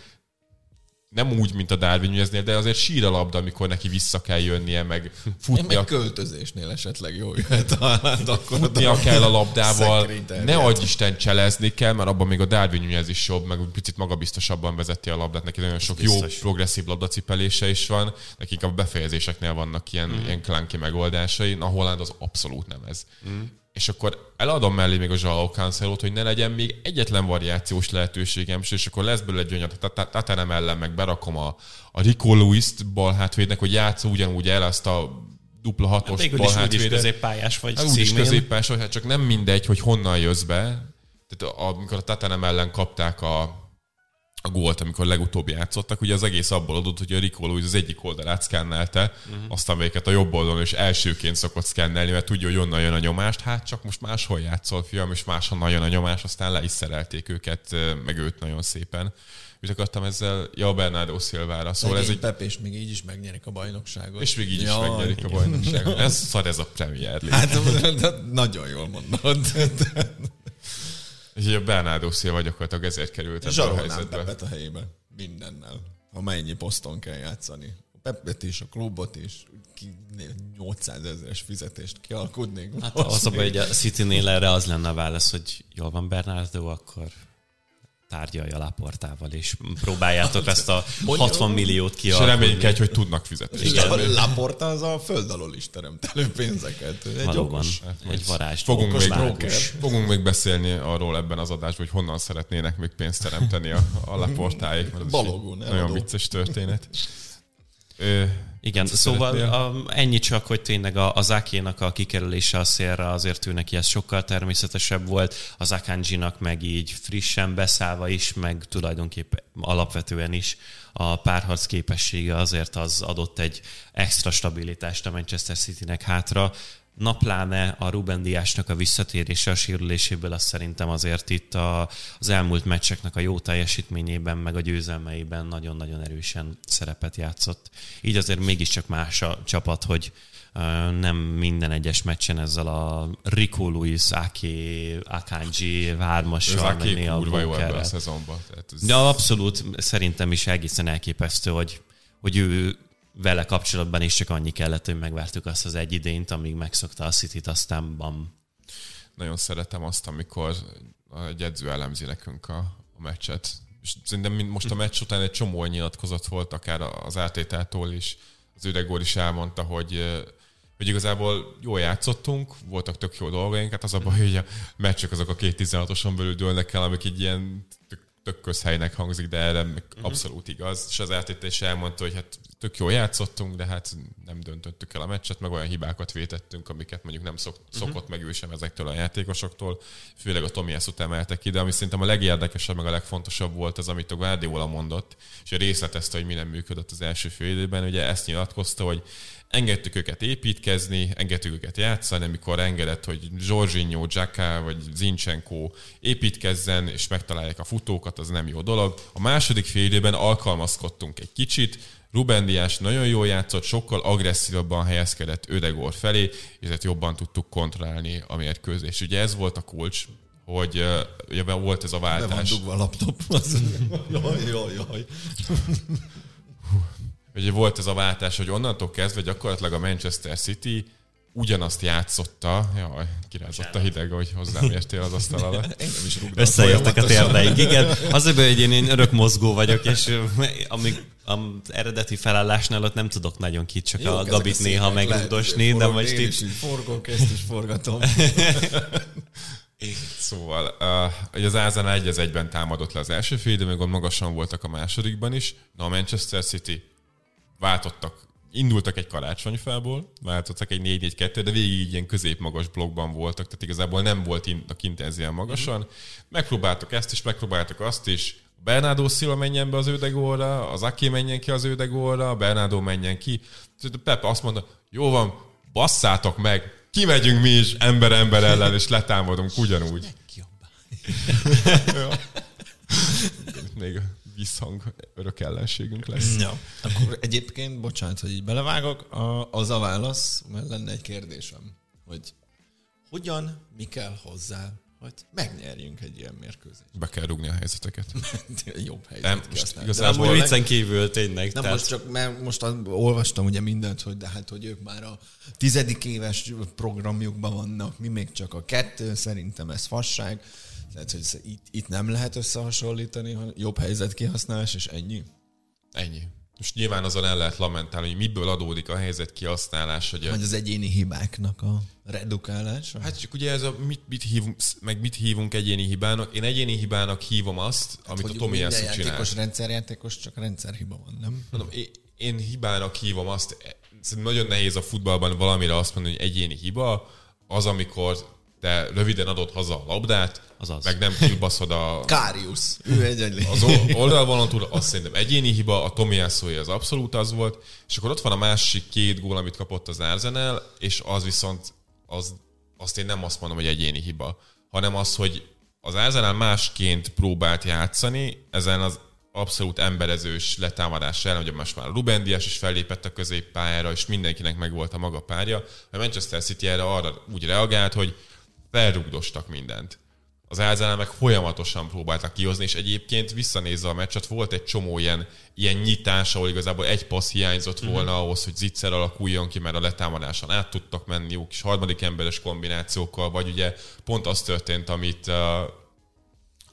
nem úgy, mint a Darwin Nuneznél, de azért sír a labda, amikor neki vissza kell jönnie, meg futnia. Meg költözésnél esetleg jó jöhet a akkor Futnia kell a labdával, ne adj Isten cselezni kell, mert abban még a Darwin Nunez is jobb, meg picit magabiztosabban vezeti a labdát, neki nagyon sok jó progresszív labdacipelése is van, nekik a befejezéseknél vannak ilyen, mm. ilyen klánki megoldásai, a Holland az abszolút nem ez. Mm és akkor eladom mellé még a Zsaló cancelo hogy ne legyen még egyetlen variációs lehetőségem, és akkor lesz belőle egy olyan, Tatanem ellen meg berakom a, a Rico Lewis-t bal hátvédnek, hogy játszó ugyanúgy el azt a dupla hatos hát bal hátvédet. középpályás vagy hát, úgyis középpályás hát csak nem mindegy, hogy honnan jössz be. Tehát amikor a Tatanem ellen kapták a, a gólt, amikor legutóbb játszottak, ugye az egész abból adott, hogy a Rico Lewis az egyik oldalát szkennelte, uh-huh. aztán véget a jobb oldalon és elsőként szokott szkennelni, mert tudja, hogy onnan jön a nyomást, hát csak most máshol játszol, fiam, és máshonnan jön a nyomás, aztán le is szerelték őket, meg őt nagyon szépen. Mit akartam ezzel? Ja, Bernardo Silvára. Szóval ez egy... Pep, és még így is megnyerik a bajnokságot. És még így ja, is megnyerik igen. a bajnokságot. Ez szar ez a Premier League. Hát, nagyon jól mondod. És a Bernardo Silva gyakorlatilag ezért került ebbe a helyzetbe. Pepet a helyébe. Mindennel. Ha mennyi poszton kell játszani. A Pepet is, a klubot is, 800 ezeres fizetést kialkudnék. Hát az a hogy a City-nél erre az lenne a válasz, hogy jól van Bernardo, akkor tárgyalj a Laportával, és próbáljátok ezt a 60 milliót kialkudni. És reménykedj, hogy tudnak fizetni. Igen. A Laporta az a föld alól is teremt elő pénzeket. Egy Valóban, okos, egy varázs. Fogunk még, fogunk még beszélni arról ebben az adásban, hogy honnan szeretnének még pénzt teremteni a, a Laportáik. Balogun, Nagyon vicces történet. Igen, szóval a, ennyi csak, hogy tényleg a, az Akénak a kikerülése a szélre azért ő neki ez sokkal természetesebb volt, az Akanjinak meg így frissen beszállva is, meg tulajdonképpen alapvetően is a párharc képessége azért az adott egy extra stabilitást a Manchester Citynek hátra. Napláne a Ruben Diásnak a visszatérése a sérüléséből, az szerintem azért itt a, az elmúlt meccseknek a jó teljesítményében, meg a győzelmeiben nagyon-nagyon erősen szerepet játszott. Így azért mégiscsak más a csapat, hogy nem minden egyes meccsen ezzel a Rico Luis, Aki, Akanji, hármassal menni a kurva jó ebben a szezonban. ez... Ja, abszolút, szerintem is egészen elképesztő, hogy, hogy ő vele kapcsolatban is csak annyi kellett, hogy megvártuk azt az egy idényt, amíg megszokta a City-t, aztán bam. Nagyon szeretem azt, amikor egy edző elemzi nekünk a, a meccset. És szerintem most a meccs után egy csomó nyilatkozat volt, akár az átétától is. Az Üdegor is elmondta, hogy hogy igazából jól játszottunk, voltak tök jó dolgaink, hát az a baj, hogy a meccsek azok a két 16-oson belül dőlnek el, amik így ilyen tök közhelynek hangzik, de erre uh-huh. abszolút igaz. És az eltétés elmondta, hogy hát tök jól játszottunk, de hát nem döntöttük el a meccset, meg olyan hibákat vétettünk, amiket mondjuk nem szok, uh-huh. szokott meg ő sem ezektől a játékosoktól. Főleg a Tomi ezt emeltek ki, de ami szerintem a legérdekesebb, meg a legfontosabb volt az, amit a Guardiola mondott, és részletezte, hogy mi nem működött az első fél időben. Ugye ezt nyilatkozta, hogy engedtük őket építkezni, engedtük őket játszani, amikor engedett, hogy Jorginho, Jacka vagy Zinchenko építkezzen, és megtalálják a futókat, az nem jó dolog. A második fél időben alkalmazkodtunk egy kicsit, Ruben Dias nagyon jól játszott, sokkal agresszívabban helyezkedett Ödegor felé, és ezért jobban tudtuk kontrollálni a mérkőzést. Ugye ez volt a kulcs, hogy ugye volt ez a váltás. Be van dugva a laptop. Az... jaj, jaj, jaj. Ugye volt ez a váltás, hogy onnantól kezdve gyakorlatilag a Manchester City ugyanazt játszotta, jaj, kirázott a hideg, hogy hozzám értél az asztal alatt. Engem is Összeértek a térdeink, igen. Az hogy én, én örök mozgó vagyok, és amíg az eredeti felállásnál ott nem tudok nagyon kit, csak Jó, a Gabit néha megrugdosni, de most itt... Is forgok, ezt is forgatom. Szóval, uh, hogy az Arsenal egy az egyben támadott le az első fél, ott magasan voltak a másodikban is. Na a Manchester City váltottak, indultak egy karácsonyfából, váltottak egy 4-4-2, de végig ilyen középmagas blokkban voltak, tehát igazából nem volt a intenzíven magasan. Mm-hmm. Megpróbáltak ezt is, megpróbáltak azt is, Bernardo Silva menjen be az ödegóra, az Aki menjen ki az ödegóra, Bernardo menjen ki. Pep azt mondta, jó van, basszátok meg, kimegyünk mi is ember-ember ellen, és letámadunk ugyanúgy. Még visszhang örök ellenségünk lesz. Ja. Akkor egyébként, bocsánat, hogy így belevágok, a, az a válasz, mert lenne egy kérdésem, hogy hogyan, mi kell hozzá, hogy megnyerjünk egy ilyen mérkőzést. Be kell rúgni a helyzeteket. Jobb helyzet nem, most igazából viccen kívül tényleg. Nem, tehát... most csak, mert most olvastam ugye mindent, hogy de hát, hogy ők már a tizedik éves programjukban vannak, mi még csak a kettő, szerintem ez fasság. Tehát, hogy itt, itt nem lehet összehasonlítani, hanem jobb helyzet kihasználás, és ennyi? Ennyi. Most nyilván azon el lehet lamentálni, hogy miből adódik a helyzet kihasználás. Hogy Vagy az egyéni hibáknak a redukálása? Hát csak ugye ez a mit, mit hívunk, meg mit hívunk egyéni hibának. Én egyéni hibának hívom azt, hát, amit a Tomi Jászok csinál. játékos, rendszerjátékos, csak rendszerhiba van, nem? Mondom, én, én hibának hívom azt, nagyon nehéz a futballban valamire azt mondani, hogy egyéni hiba, az, amikor te röviden adod haza a labdát, Azaz. meg nem kibaszod a... Kárius. Ő egy Az oldalvonal túl, azt szerintem egyéni hiba, a Tomiászói az abszolút az volt, és akkor ott van a másik két gól, amit kapott az Arsenal, és az viszont, az, azt én nem azt mondom, hogy egyéni hiba, hanem az, hogy az Arsenal másként próbált játszani, ezen az abszolút emberezős letámadás ellen, hogy most már Ruben Dias is fellépett a középpályára, és mindenkinek megvolt a maga párja. A Manchester City erre arra úgy reagált, hogy felrugdostak mindent. Az meg folyamatosan próbáltak kihozni, és egyébként visszanézve a meccset, volt egy csomó ilyen, ilyen nyitás, ahol igazából egy passz hiányzott mhm. volna uh-huh. ahhoz, hogy zicser alakuljon ki, mert a letámadáson át tudtak menni jó kis harmadik emberes kombinációkkal, vagy ugye pont az történt, amit uh,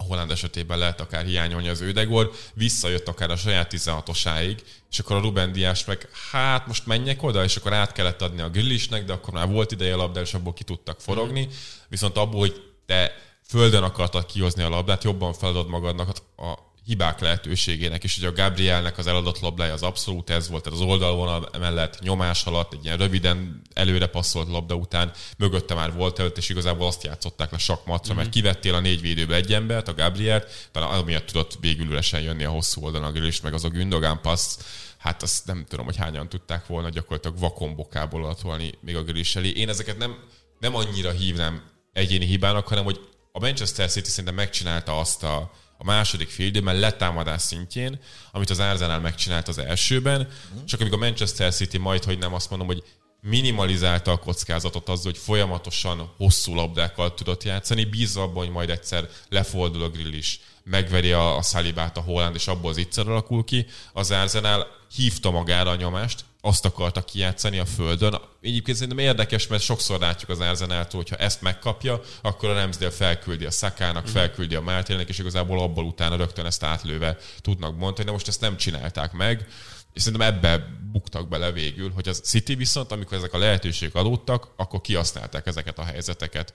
a Holland esetében lehet akár hiányolni az Ödegor, visszajött akár a saját 16-osáig, és akkor a Ruben Diás meg, hát most menjek oda, és akkor át kellett adni a Grillisnek, de akkor már volt ideje a labda, és abból ki tudtak forogni. Mm. Viszont abból, hogy te földön akartad kihozni a labdát, jobban feladod magadnak a hibák lehetőségének, és hogy a Gabrielnek az eladott labdája az abszolút ez volt, tehát az oldalvonal mellett nyomás alatt, egy ilyen röviden előre passzolt labda után, mögötte már volt előtt, és igazából azt játszották le sakmatra, mm-hmm. mert mhm. kivettél a négy védőbe egy embert, a Gabrielt, talán amiatt tudott végül üresen jönni a hosszú oldalon és meg az a Gündogan passz, hát azt nem tudom, hogy hányan tudták volna gyakorlatilag vakombokából atolni még a Grealish elé. Én ezeket nem, nem annyira hívnám egyéni hibának, hanem hogy a Manchester City szerintem megcsinálta azt a, a második fél időben letámadás szintjén, amit az Arsenal megcsinált az elsőben, mm. csak amikor a Manchester City majd, hogy nem azt mondom, hogy minimalizálta a kockázatot azzal, hogy folyamatosan hosszú labdákkal tudott játszani, bízva abban, hogy majd egyszer lefordul a grill is, megveri a, a Salibát, a Holland, és abból az egyszer alakul ki. Az Arsenal hívta magára a nyomást, azt akarta kijátszani a földön. Egyébként szerintem érdekes, mert sokszor látjuk az Arsenaltól, hogyha ezt megkapja, akkor a Ramsdale felküldi a Szakának, mhm. felküldi a Mártének, és igazából abból utána rögtön ezt átlőve tudnak mondani, de most ezt nem csinálták meg és szerintem ebbe buktak bele végül, hogy az City viszont, amikor ezek a lehetőségek adódtak, akkor kihasználták ezeket a helyzeteket.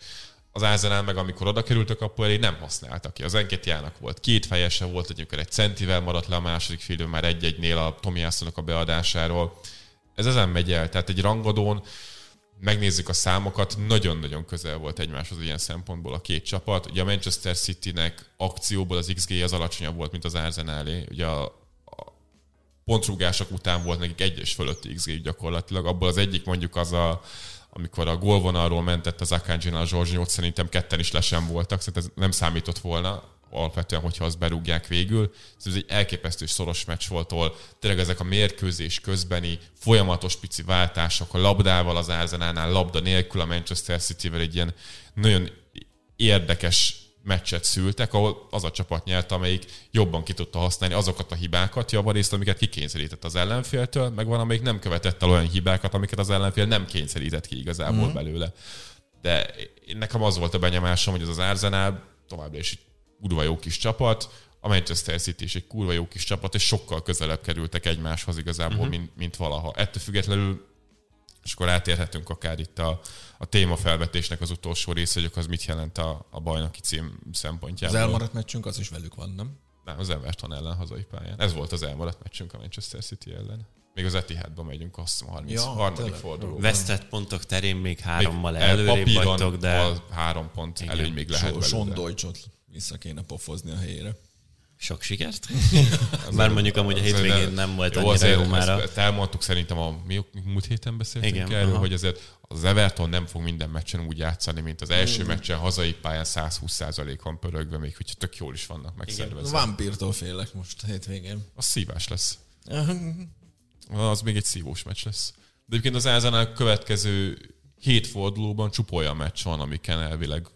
Az Arsenal meg, amikor oda a kapu elé, nem használtak ki. Az Enketiának volt két fejese, volt, amikor egy centivel maradt le a második félő, már egy-egynél a Tomiászonok a beadásáról. Ez ezen megy el, tehát egy rangadón megnézzük a számokat, nagyon-nagyon közel volt egymáshoz ilyen szempontból a két csapat. Ugye a Manchester City-nek akcióból az XG az alacsonyabb volt, mint az Arsenalé. Ugye a pontrúgások után volt nekik egyes fölötti XG gyakorlatilag. Abból az egyik mondjuk az a, amikor a gólvonalról mentett az Akanjina a Zsorzsinyót, szerintem ketten is lesen voltak, szerintem ez nem számított volna alapvetően, hogyha azt berúgják végül. Ez egy elképesztő szoros meccs volt, ahol tényleg ezek a mérkőzés közbeni folyamatos pici váltások, a labdával az Arsenalnál, labda nélkül a Manchester City-vel egy ilyen nagyon érdekes meccset szültek, ahol az a csapat nyert, amelyik jobban ki tudta használni azokat a hibákat, javarészt, amiket kikényszerített az ellenféltől, meg van, amelyik nem követett el olyan hibákat, amiket az ellenfél nem kényszerített ki igazából mm. belőle. De nekem az volt a benyomásom, hogy ez az Arsenal továbbra is kurva jó kis csapat, a Manchester City is egy kurva jó kis csapat, és sokkal közelebb kerültek egymáshoz igazából, mm-hmm. mint, mint valaha. Ettől függetlenül és akkor átérhetünk akár itt a, a témafelvetésnek az utolsó része, hogy az mit jelent a, a bajnoki cím szempontjából. Az elmaradt meccsünk az is velük van, nem? Nem, az Everton ellen hazai pályán. Ez volt az elmaradt meccsünk a Manchester City ellen. Még az Etihadban megyünk, azt hiszem, a 30, ja, harmadik fordulóban. Vesztett pontok terén még hárommal még előrébb vagytok, de... három pont igen. előny még lehet so, belőle. Vissza kéne pofozni a helyére. Sok sikert? Már mondjuk amúgy a hétvégén nem volt jó, annyira jó már. Ezt elmondtuk szerintem a mi múlt héten beszéltünk Igen, erről, aha. hogy azért az Everton nem fog minden meccsen úgy játszani, mint az első mm. meccsen hazai pályán 120%-on pörögve, még hogyha tök jól is vannak megszervezve. Vampírtól félek most a hétvégén. Az szívás lesz. az még egy szívós meccs lesz. De egyébként az Arsenal következő hét fordulóban csupa olyan meccs van, amiken elvileg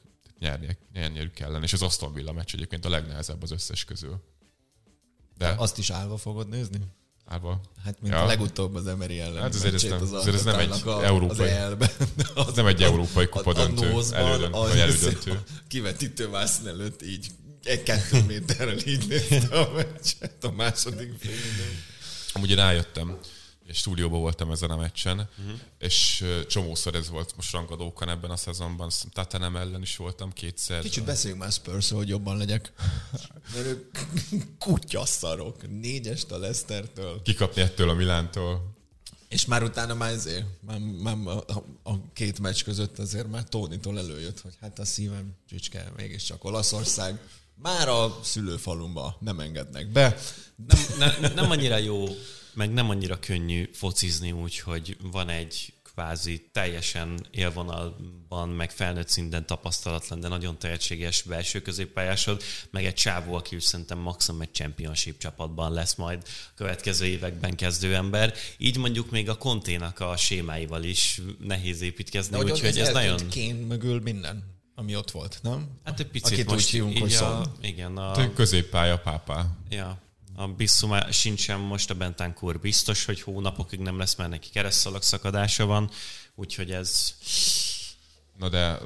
nyernie, nyerniük kellene, és az Aston Villa meccs egyébként a legnehezebb az összes közül. De azt is állva fogod nézni? Állva. Hát, mint ja. a legutóbb az Emery ellen. Hát azért ez nem, az azért ez nem egy a, európai, az, az nem egy európai kupa döntő, elődön, vagy elődöntő. A kivetítő vászon előtt így egy kettő méterrel így nézte a meccset a második fél Amúgy rájöttem, stúdióban voltam ezen a meccsen, uh-huh. és csomószor ez volt most rangadókan ebben a szezonban. Tatanem ellen is voltam kétszer. Kicsit beszéljünk már spurs hogy jobban legyek. Mert ők kutyasszarok. Négyest a Lesztertől. Kikapni ettől a Milántól. És már utána már ezért, már, már a, a, két meccs között azért már Tónitól előjött, hogy hát a szívem csücske, mégiscsak Olaszország. Már a szülőfalumba nem engednek be. Nem, ne, nem annyira jó meg nem annyira könnyű focizni úgy, hogy van egy kvázi teljesen élvonalban, meg felnőtt szinten tapasztalatlan, de nagyon tehetséges belső középpályásod, meg egy csávó, aki úgy szerintem maximum egy championship csapatban lesz majd a következő években kezdő ember. Így mondjuk még a konténak a sémáival is nehéz építkezni, úgyhogy ez, ez nagyon... Kén mögül minden ami ott volt, nem? Hát egy picit Akit most úgy hívunk, hogy a, igen, a... Középpálya pápá. Ja, a Bissuma sincsen most, a Bentancur biztos, hogy hónapokig nem lesz, mert neki keresztszalag szakadása van, úgyhogy ez... Na de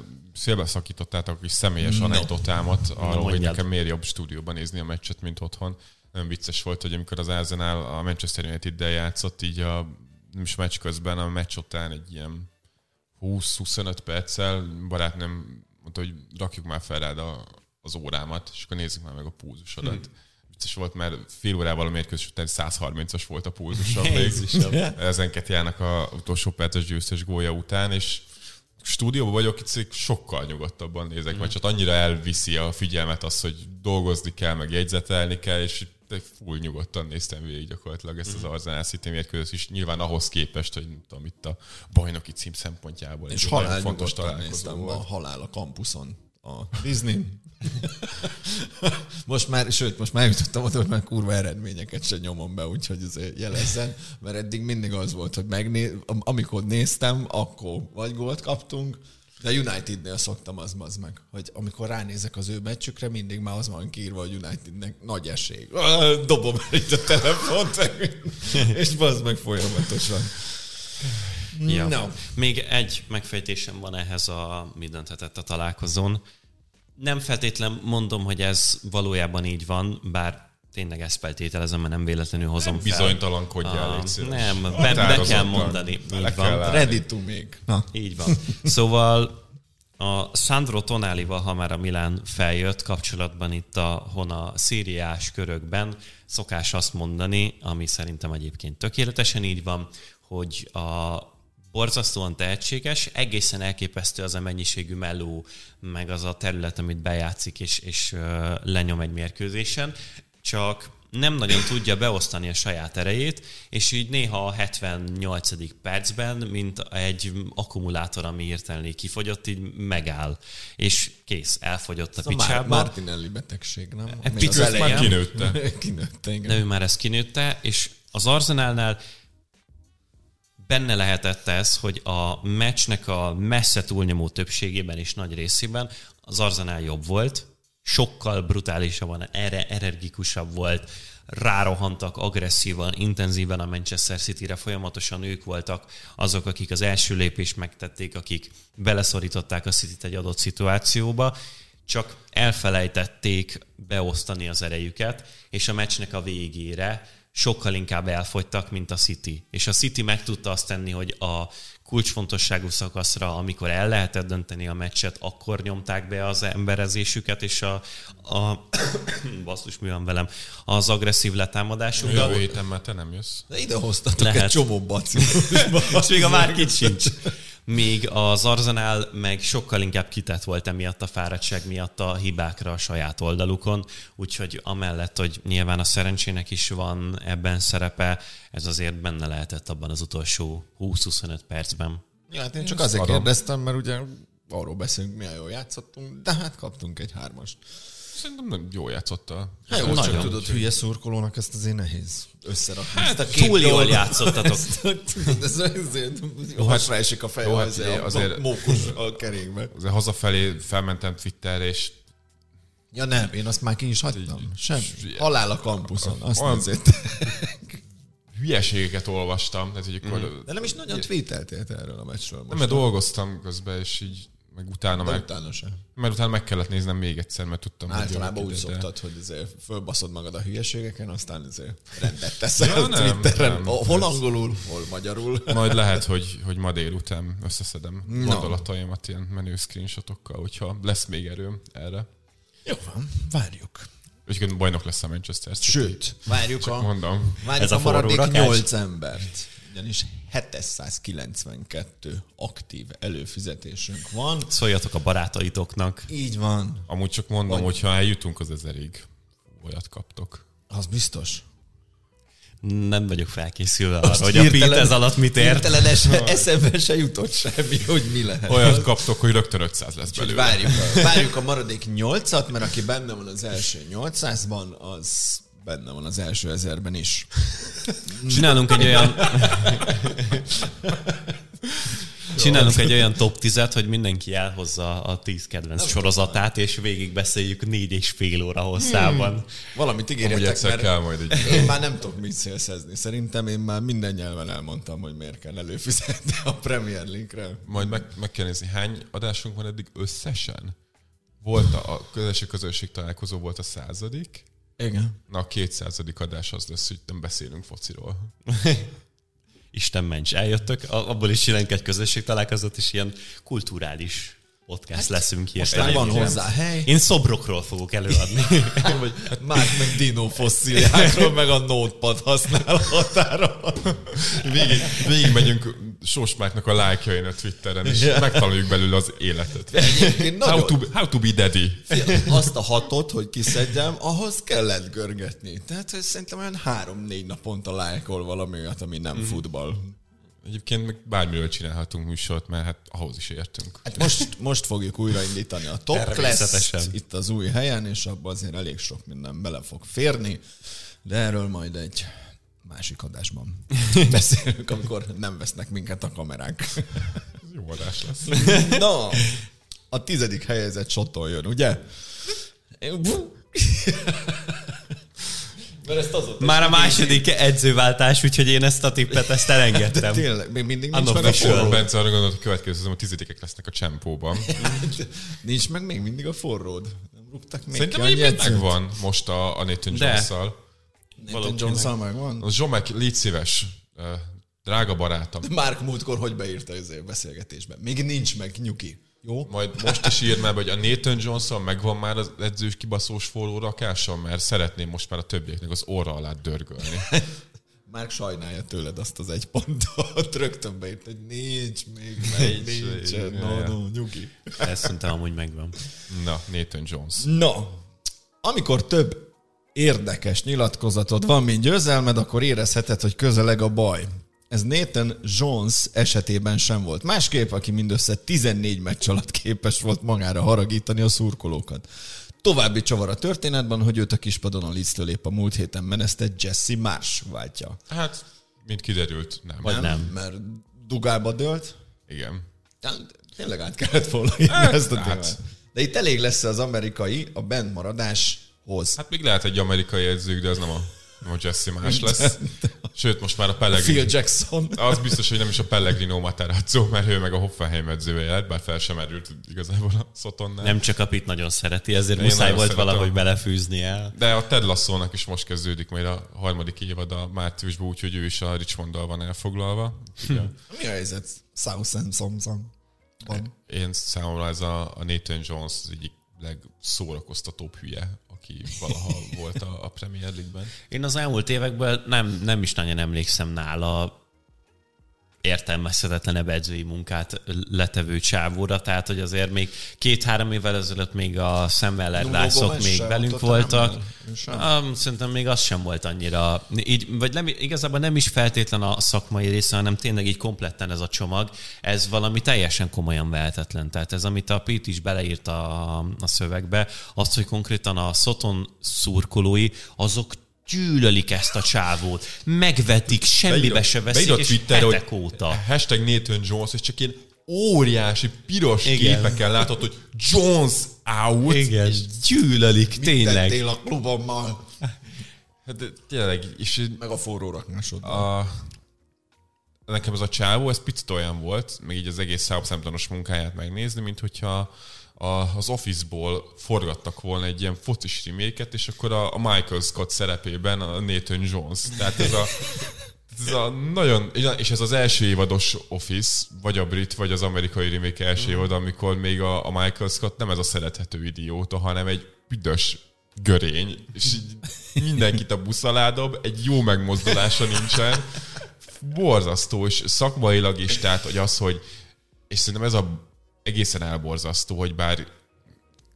szakítottátok is személyes no. anekdotámat arról, hogy nekem miért jobb stúdióban nézni a meccset, mint otthon. Nagyon vicces volt, hogy amikor az Arsenal a Manchester United-del játszott, így a nem is meccs közben, a meccs után egy ilyen 20-25 perccel barátnőm mondta, hogy rakjuk már fel rád a, az órámat, és akkor nézzük már meg a púzusodat. Hmm vicces volt, mert fél órával a mérkőzés után 130-as volt a pulzusom még. Ezen Ketjának a utolsó perces győztes gólya után, és stúdióban vagyok, itt sokkal nyugodtabban nézek, mm. vagy csak annyira elviszi a figyelmet az, hogy dolgozni kell, meg jegyzetelni kell, és full nyugodtan néztem végig gyakorlatilag ezt az Arsenal City mérkőzést is, nyilván ahhoz képest, hogy nem tudom, itt a bajnoki cím szempontjából. És halál fontos találkozó néztem volt. a halál a kampuszon a Disney. most már, sőt, most már jutottam oda, hogy már kurva eredményeket se nyomom be, úgyhogy azért jelezzen, mert eddig mindig az volt, hogy megné... am- amikor néztem, akkor vagy gólt kaptunk, de Unitednél szoktam az, az meg, hogy amikor ránézek az ő meccsükre, mindig már az van kiírva, hogy Unitednek nagy esély. Dobom el itt a telefont, és bazd meg folyamatosan. Ja. No. Még egy megfejtésem van ehhez a mi dönthetett a találkozón. Nem feltétlen mondom, hogy ez valójában így van, bár tényleg ezt feltételezem, mert nem véletlenül hozom fel. Bizonytalankodjál, Ah, légy. Nem, be, be kell mondani. Így kell van. állni. Ready to make. Na. Így van. Szóval a Sandro Tonalival, ha már a Milán feljött kapcsolatban itt a Hona szíriás körökben, szokás azt mondani, ami szerintem egyébként tökéletesen így van, hogy a borzasztóan tehetséges, egészen elképesztő az a mennyiségű meló, meg az a terület, amit bejátszik és, és lenyom egy mérkőzésen, csak nem nagyon tudja beosztani a saját erejét, és így néha a 78. percben, mint egy akkumulátor, ami hirtelen kifogyott, így megáll. És kész, elfogyott a Ez a picsába. Martinelli betegség, nem? Egy Ami picit már kinőtte. kinőtte, igen. de ő már ezt kinőtte, és az Arsenalnál benne lehetett ez, hogy a meccsnek a messze túlnyomó többségében és nagy részében az Arsenal jobb volt, sokkal brutálisabban, erre energikusabb volt, rárohantak agresszívan, intenzíven a Manchester City-re, folyamatosan ők voltak azok, akik az első lépést megtették, akik beleszorították a City-t egy adott szituációba, csak elfelejtették beosztani az erejüket, és a meccsnek a végére sokkal inkább elfogytak, mint a City. És a City meg tudta azt tenni, hogy a kulcsfontosságú szakaszra, amikor el lehetett dönteni a meccset, akkor nyomták be az emberezésüket, és a, a basszus, mi van velem, az agresszív letámadásukat. Jövő héten már te nem jössz. De ide hoztatok Lehet. egy csomó bacillust. És még a Márkit sincs. Míg az Arsenal meg sokkal inkább kitett volt emiatt a fáradtság miatt a hibákra a saját oldalukon, úgyhogy amellett, hogy nyilván a szerencsének is van ebben szerepe, ez azért benne lehetett abban az utolsó 20-25 percben. Ja, hát én csak azért adom. kérdeztem, mert ugye arról beszélünk, milyen jól játszottunk, de hát kaptunk egy hármast. Szerintem nem jól játszotta. Hát jó, Nagyon. tudod, hülye szurkolónak ezt azért nehéz összerakni. Hát a Túl jól játszottatok. Ez azért hasra esik a fej, jó, hát azért, azért- a mókus a kerékbe. Azért hazafelé felmentem Twitterre, és Ja nem, én azt már ki is hagytam. Semmi. Halál a kampuszon, azt Olyan- hülyeségeket olvastam. Tehát, hogy akkor De nem is nagyon tweeteltél te erről a meccsről nem, mert dolgoztam közben, és így meg utána de meg, utána sem. mert utána meg kellett néznem még egyszer, mert tudtam, hogy Általában úgy ide, de- szoktad, hogy azért fölbaszod magad a hülyeségeken, aztán azért rendet teszel Ja, nem, Twitteren. nem. hol angolul, hol magyarul. Majd lehet, hogy, hogy ma délután összeszedem No. gondolataimat ilyen menő screenshotokkal, hogyha lesz még erőm erre. Jó van, várjuk. Úgyhogy bajnok lesz a Manchester City. Sőt, várjuk Csak a, mondom. várjuk Ez a, a maradék? 8 embert. Ugyanis 792 aktív előfizetésünk van. Szóljatok a barátaitoknak. Így van. Amúgy csak mondom, hogy ha eljutunk az ezerig, olyat kaptok. Az biztos. Nem vagyok felkészülve arra, hogy a Pete ez alatt mit ért. Hirtelen es- eszembe se jutott semmi, hogy mi lehet. Olyat kaptok, hogy rögtön 500 lesz belőle. várjuk, a, várjuk a maradék 8-at, mert aki benne van az első 800-ban, az benne van az első ezerben is. Csinálunk egy olyan... Csinálunk egy olyan top 10-et, hogy mindenki elhozza a 10 kedvenc sorozatát, és végig beszéljük négy és fél óra hosszában. Valamit Amúgy ígérjetek, mert kell majd egy... én már nem tudok mit szélszezni. Szerintem én már minden nyelven elmondtam, hogy miért kell előfizetni a Premier League-re. Majd meg, meg kell nézni, hány adásunk van eddig összesen? Volt a, a közösség közösség találkozó volt a századik, Igen. na a kétszázadik adás az lesz, hogy nem beszélünk fociról. Isten ments, eljöttök, abból is csinálunk egy közösség találkozót, és ilyen kulturális podcast leszünk Most hirtelen. már van hozzá hely. Én szobrokról fogok előadni. Vagy már meg dino fosszíliákról, meg a notepad használhatára. Végig, végig megyünk Sosmáknak a lájkjain a Twitteren, és Ja. megtanuljuk belőle az életet. Egyébként How nagyon, to, how to be daddy. azt a hatot, hogy kiszedjem, ahhoz kellett görgetni. Tehát szerintem olyan három-négy naponta lájkol valami olyat, ami nem futball. Egyébként meg bármiről csinálhatunk műsort, mert hát ahhoz is értünk. Hát most, most fogjuk újraindítani a Top. Class itt az új helyen, és abban azért elég sok minden bele fog férni, de erről majd egy másik adásban beszélünk, amikor nem vesznek minket a kamerák. Ez jó adás lesz. Na, a tizedik helyezett sottól jön, ugye? Mert ezt azóta Már a második edzőváltás, úgyhogy én ezt a tippet, ezt elengedtem. Tényleg, még mindig nincs meg a forró. Bence arra gondolt, hogy következő a tizedikek lesznek a csempóban. Nincs meg még mindig a forród. Nem rúgtak még Szerintem egyébként megvan most a, a Nathan De. Jones-szal. Nathan Jones-szal megvan? Az Zsomek, légy szíves, drága barátom. Mark múltkor hogy beírta az beszélgetésbe? Még nincs meg, nyuki. Jó? Majd most is írd már, be, hogy a Nathan jones megvan már az edzős kibaszós forró rakása, mert szeretném most már a többieknek az orra alá dörgölni. Mark sajnálja tőled azt az egy pontot. Rögtön beírt, hogy nincs még meg, Nincs, nincs. No, no, nyugi. Ezt szerintem amúgy megvan. Na, Nathan Jones. No, amikor több érdekes nyilatkozatod van, mint győzelmed, akkor érezheted, hogy közeleg a baj. Ez Nathan Jones esetében sem volt. Másképp, aki mindössze 14 meccs alatt képes volt magára haragítani a szurkolókat. További csavar a történetben, hogy őt a kispadon a Leeds-től épp a múlt héten menesztett Jesse Marsh váltja. Hát, mint kiderült, nem. Vagy nem. Mert dugába dőlt. Igen. Tényleg át kellett volna írni ezt a hát. témát. De itt elég lesz az amerikai a bentmaradáshoz. Hát még lehet egy amerikai edzők, de ez nem a, a Jesse más lesz. Sőt, most már a Pellegrini. Phil Jackson. Az biztos, hogy nem is a Pellegrino Materazzo, mert ő meg a Hoffenheim edzője lett, bár fel sem merült igazából a Szotonnál. Nem csak a Pit nagyon szereti, ezért Én muszáj volt szeretem. valahogy belefűzni el. De a Ted Lasso-nak is most kezdődik majd a harmadik évad a márciusban, úgyhogy ő is a Richmonddal van elfoglalva. Ugye, Mi a helyzet? Southampton van. Én számomra ez a, a Nathan Jones az egyik legszórakoztatóbb hülye, aki valaha volt a, a Premier League-ben. Én az elmúlt években nem, nem is nagyon emlékszem nála értelmezhetetlenebb edzői munkát letevő csávóra, tehát hogy azért még két-három évvel ezelőtt még a Weller-rászok Gomes még velünk voltak. Um, szerintem még az sem volt annyira, így, vagy nem, igazából nem is feltétlen a szakmai része, hanem tényleg így kompletten ez a csomag, ez valami teljesen komolyan vehetetlen. Tehát ez, amit a Pete is beleírt a, a szövegbe, az, hogy konkrétan a Soton szurkolói, azok gyűlölik ezt a csávót, megvetik, semmibe se veszik, beírod és Twitterre, hetek hogy óta. Hashtag Nathan Jones, és csak ilyen óriási piros Igen. képeken látod, hogy Jones out. Igen, gyűlölik, tényleg. Tettél a klubommal. Hát tényleg, és Meg a forró rakásod. a, nekem ez a csávó, ez picit olyan volt, még így az egész Southamptonos munkáját megnézni, mint hogyha a, az Office-ból forgattak volna egy ilyen focis reméket, és akkor a, a Michael Scott szerepében a Nathan Jones. Tehát ez a, ez a nagyon, és ez az első évados Office, vagy a brit, vagy az amerikai remake első évad, amikor még a, a Michael Scott nem ez a szerethető idióta, hanem egy büdös görény, és így mindenkit a busz alá dob, egy jó megmozdulása nincsen. Borzasztó, és szakmailag is, tehát hogy az, hogy és szerintem ez a egészen elborzasztó, hogy bár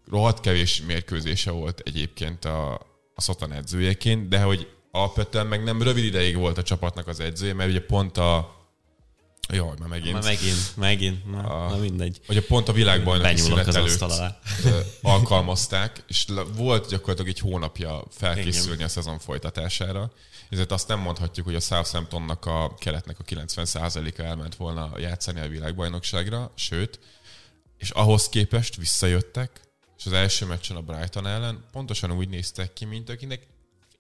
rohadt kevés mérkőzése volt egyébként a, a Szotan edzőjeként, de hogy alapvetően meg nem rövid ideig volt a csapatnak az edzője, mert ugye pont a Jaj, már megint. Már megint, megint, na, A- na mindegy. Hogy a pont a világbajnoki szünet az előtt alkalmazták, és volt gyakorlatilag egy hónapja felkészülni a szezon folytatására. Ezért azt nem mondhatjuk, hogy a Southamptonnak a keretnek a 90%-a elment volna játszani a világbajnokságra, sőt, és ahhoz képest visszajöttek, és az első meccsen a Brighton ellen pontosan úgy néztek ki, mint akinek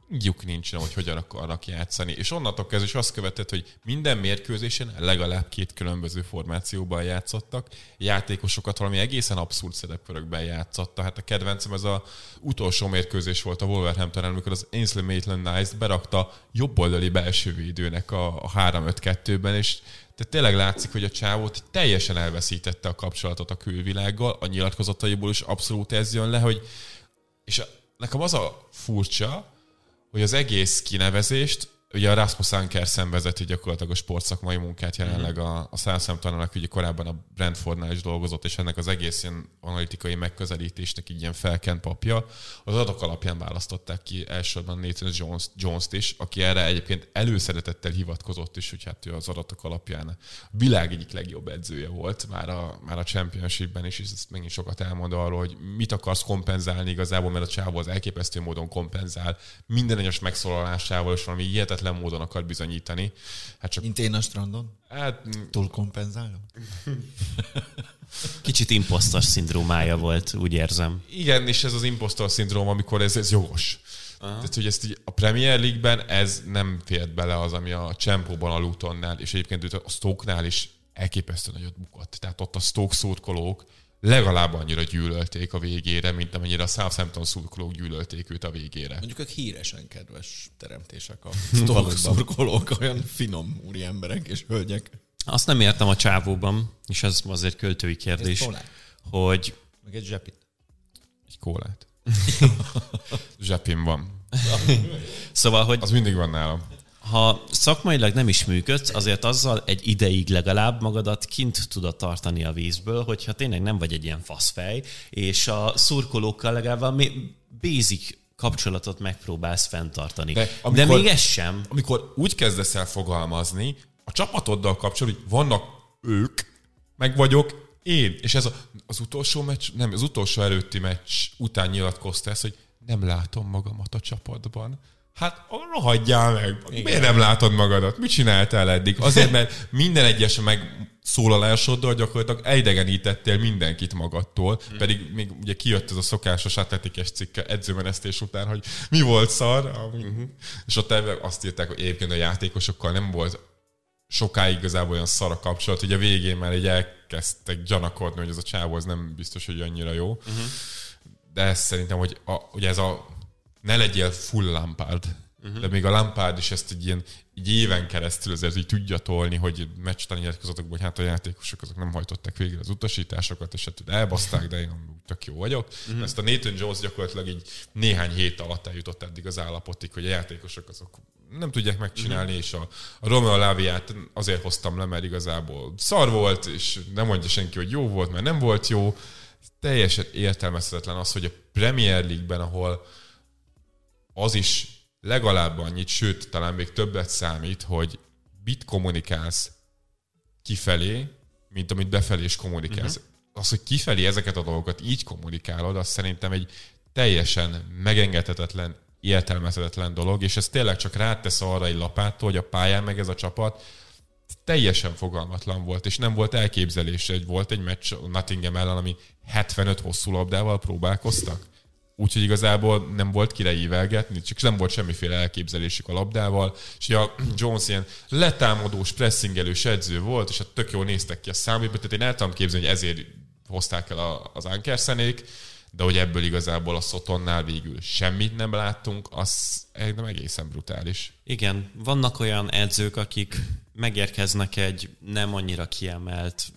lyuk nincsen, hogy hogyan akarnak játszani. És onnantól kezdve is azt követett, hogy minden mérkőzésen legalább két különböző formációban játszottak. Játékosokat valami egészen abszurd szerepkörökben játszotta. Hát a kedvencem ez a utolsó mérkőzés volt a Wolverhampton, amikor az Ainsley Maitland-Nice berakta jobboldali belső védőnek a, a 3-5-2-ben, és tehát tényleg látszik, hogy a csávót teljesen elveszítette a kapcsolatot a külvilággal, a nyilatkozataiból is abszolút ez jön le, hogy és nekem az a furcsa, hogy az egész kinevezést ugye a Rasmus Ankersen vezeti gyakorlatilag a sportszakmai munkát jelenleg mhm. a, a Southampton-nak, ugye korábban a Brentfordnál is dolgozott, és ennek az egész ilyen analitikai megközelítésnek így ilyen felkent papja. Az adatok alapján választották ki elsősorban Nathan Jones, Jones-t is, aki erre egyébként előszeretettel hivatkozott is, hogy hát ő az adatok alapján a világ egyik legjobb edzője volt már a, már a Championshipben is, és ezt megint sokat elmond arról, hogy mit akarsz kompenzálni igazából, mert a csávó az elképesztő módon kompenzál minden egyes megszólalásával, és valami hihetetlen hihetetlen módon akar bizonyítani. Hát csak... Mint én a strandon? Hát... Túl kompenzálom? Kicsit imposztor szindrómája volt, úgy érzem. Igen, és ez az imposztor szindróm, amikor ez, ez jogos. Aha. Tehát, hogy ezt így a Premier League-ben ez nem fért bele az, ami a Csempóban, a Lutonnál, és egyébként a Stoke-nál is elképesztő nagyot bukott. Tehát ott a Stoke szurkolók legalább annyira gyűlölték a végére, mint amennyire a Southampton szurkolók gyűlölték őt a végére. Mondjuk ők híresen kedves teremtések a szurkolók, olyan finom úri emberek és hölgyek. Azt nem értem a csávóban, és ez az egy költői kérdés, hogy... Meg egy zsepit. Egy kólát. Zsepim van. szóval, hogy... Az mindig van nálam ha szakmailag nem is működsz, azért azzal egy ideig legalább magadat kint tudod tartani a vízből, hogyha tényleg nem vagy egy ilyen faszfej, és a szurkolókkal legalább valami basic kapcsolatot megpróbálsz fenntartani. De, amikor, De még ez sem. Amikor úgy kezdesz el fogalmazni, a csapatoddal kapcsolatban, hogy vannak ők, meg vagyok én. És ez a, az utolsó meccs, nem, az utolsó előtti meccs után nyilatkozta ezt, hogy nem látom magamat a csapatban. Hát rohadjál meg. Igen. Miért nem látod magadat? Mit csináltál eddig? Azért, mert minden egyes megszólalásoddal gyakorlatilag eidegenítettél mindenkit magadtól, hmm. pedig még ugye kijött ez a szokásos atletikes cikke edzőmenesztés után, hogy mi volt szar, uh-huh. és ott azt írták, hogy egyébként a játékosokkal nem volt sokáig igazából olyan szar a kapcsolat, hogy a végén már egy elkezdtek gyanakodni, hogy ez a csávó az nem biztos, hogy annyira jó. Uh-huh. De ez szerintem, hogy a, ugye ez a ne legyél full Lampard. Uh-huh. De még a Lampard is ezt egy ilyen egy éven keresztül azért így tudja tolni, hogy meccstani nyilatkozatokban, hogy hát a játékosok azok nem hajtották végre az utasításokat, és hát elbaszták, de én tök jó vagyok. Uh-huh. Ezt a Nathan Jones gyakorlatilag így néhány hét alatt eljutott eddig az állapotig, hogy a játékosok azok nem tudják megcsinálni, uh-huh. és a, a Romeo Láviát azért hoztam le, mert igazából szar volt, és nem mondja senki, hogy jó volt, mert nem volt jó. Teljesen értelmezhetetlen az, hogy a Premier League-ben, ahol az is legalább annyit, sőt, talán még többet számít, hogy mit kommunikálsz kifelé, mint amit befelé is kommunikálsz. Uh-huh. Az, hogy kifelé ezeket a dolgokat így kommunikálod, az szerintem egy teljesen megengedhetetlen, értelmezhetetlen dolog, és ez tényleg csak rátesz arra egy lapától, hogy a pályán meg ez a csapat teljesen fogalmatlan volt, és nem volt elképzelése, hogy volt egy meccs Nottingham ellen, ami 75 hosszú labdával próbálkoztak. Úgyhogy igazából nem volt kire ívelgetni, csak nem volt semmiféle elképzelésük a labdával, és a Jones ilyen letámadós, pressingelős edző volt, és hát tök jól néztek ki a számítba, tehát én el tudom képzelni, hogy ezért hozták el az Ankerszenék, de hogy ebből igazából a Szotonnál végül semmit nem láttunk, az nem egészen brutális. Igen, vannak olyan edzők, akik megérkeznek egy nem annyira kiemelt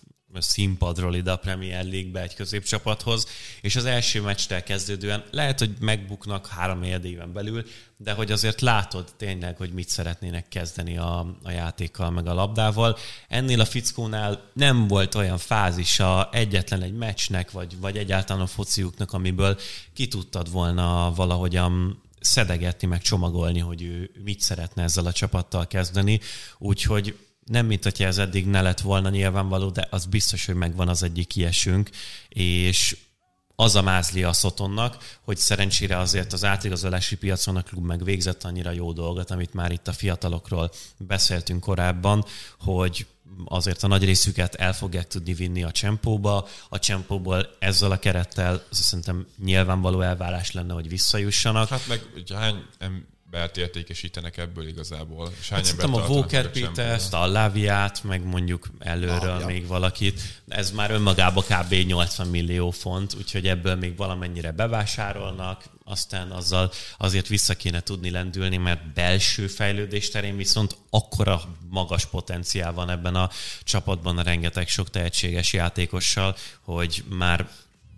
színpadról ide a Premier League-be egy középcsapathoz, és az első meccstől kezdődően lehet, hogy megbuknak három éven belül, de hogy azért látod tényleg, hogy mit szeretnének kezdeni a, a játékkal, meg a labdával. Ennél a fickónál nem volt olyan fázisa egyetlen egy meccsnek, vagy, vagy egyáltalán a fociuknak, amiből ki tudtad volna valahogyan szedegetni, meg csomagolni, hogy ő mit szeretne ezzel a csapattal kezdeni. Úgyhogy nem mint hogyha ez eddig ne lett volna nyilvánvaló, de az biztos, hogy megvan az egyik kiesünk, és az a mázli a Szotonnak, hogy szerencsére azért az átigazolási piacon a klub meg végzett annyira jó dolgot, amit már itt a fiatalokról beszéltünk korábban, hogy azért a nagy részüket el fogják tudni vinni a csempóba. A csempóból ezzel a kerettel szerintem nyilvánvaló elvárás lenne, hogy visszajussanak. Hát meg hány belt értékesítenek ebből igazából. És hány Hát embert a Walker a Peters, a Laviát, meg mondjuk előről Ah, ja. még valakit. Ez már önmagában kb. 80 millió font, úgyhogy ebből még valamennyire bevásárolnak, aztán azzal azért vissza kéne tudni lendülni, mert belső fejlődés terén viszont akkora magas potenciál van ebben a csapatban a rengeteg sok tehetséges játékossal, hogy már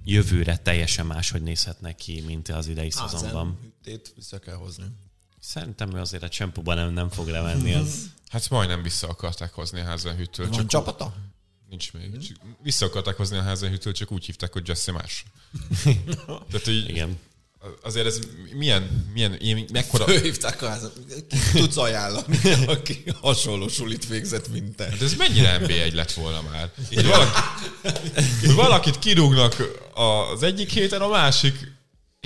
jövőre teljesen máshogy nézhetnek ki, mint az idei szezonban. Házen hüttét vissza kell hozni. Szerintem ő azért a csempóban nem, nem fog lemenni. Az... Hát majdnem vissza akarták hozni a Házenhűtől. Van Csak csapata? Nincs még. Csak vissza akarták hozni a Házenhűtől, csak úgy hívták, hogy Jesse más. Tehát, hogy Igen. azért ez milyen, milyen én, mekkora... Főhívták a házat. Tudsz ajánlani, aki hasonló sulit végzett, mint te. Hát ez mennyire NB1 lett volna már? Hogy, valaki, valakit kirúgnak az egyik héten, a másik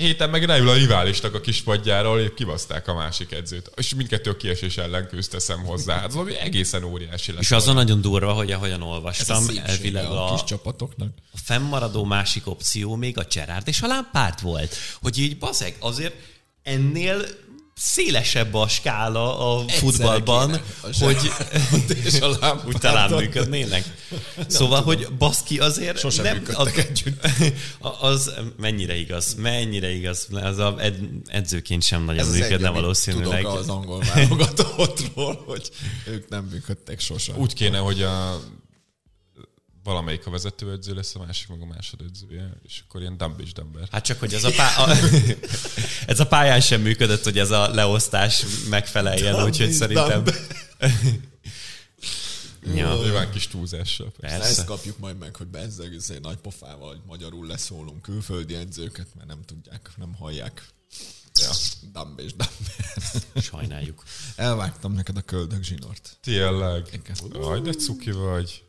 héten meg ráül a riválisnak a kispadjáról, hogy kibaszták a másik edzőt. És mindkettő a kiesés ellen küzd, teszem hozzá. Hát ez valami egészen óriási lett. És azon nagyon durva, hogy ahogyan Ez a olvastam, elvileg a a, kis csapatoknak. a fennmaradó másik opció még a Gerard és a Lampard volt. Hogy így bazeg, azért ennél szélesebb a skála a futballban, kéne a hogy és a Lampardot. úgy talán működnének. Szóval, hogy baszki azért Sosem nem, együtt. az mennyire igaz, mennyire igaz, az a ed, edzőként sem nagyon Ez az működne egy, amit valószínűleg. Tudok az angol válogatottról, hogy ők nem működtek sosem. Úgy kéne, hogy a valamelyik a vezetőedző lesz, a másik meg a másodedzője, és akkor ilyen dumb és dumber. Hát csak, hogy ez a, pá- a, ez a pályán sem működött, hogy ez a leosztás megfeleljen, úgyhogy szerintem... Ja, Nyilván kis túlzással. Ezt persze. kapjuk majd meg, hogy bezzeg nagy pofával, hogy magyarul leszólunk külföldi edzőket, mert nem tudják, nem hallják. Ja, dumb és dumb. Sajnáljuk. Elvágtam neked a köldök zsinort. Tényleg. Igen. Aj, de cuki vagy.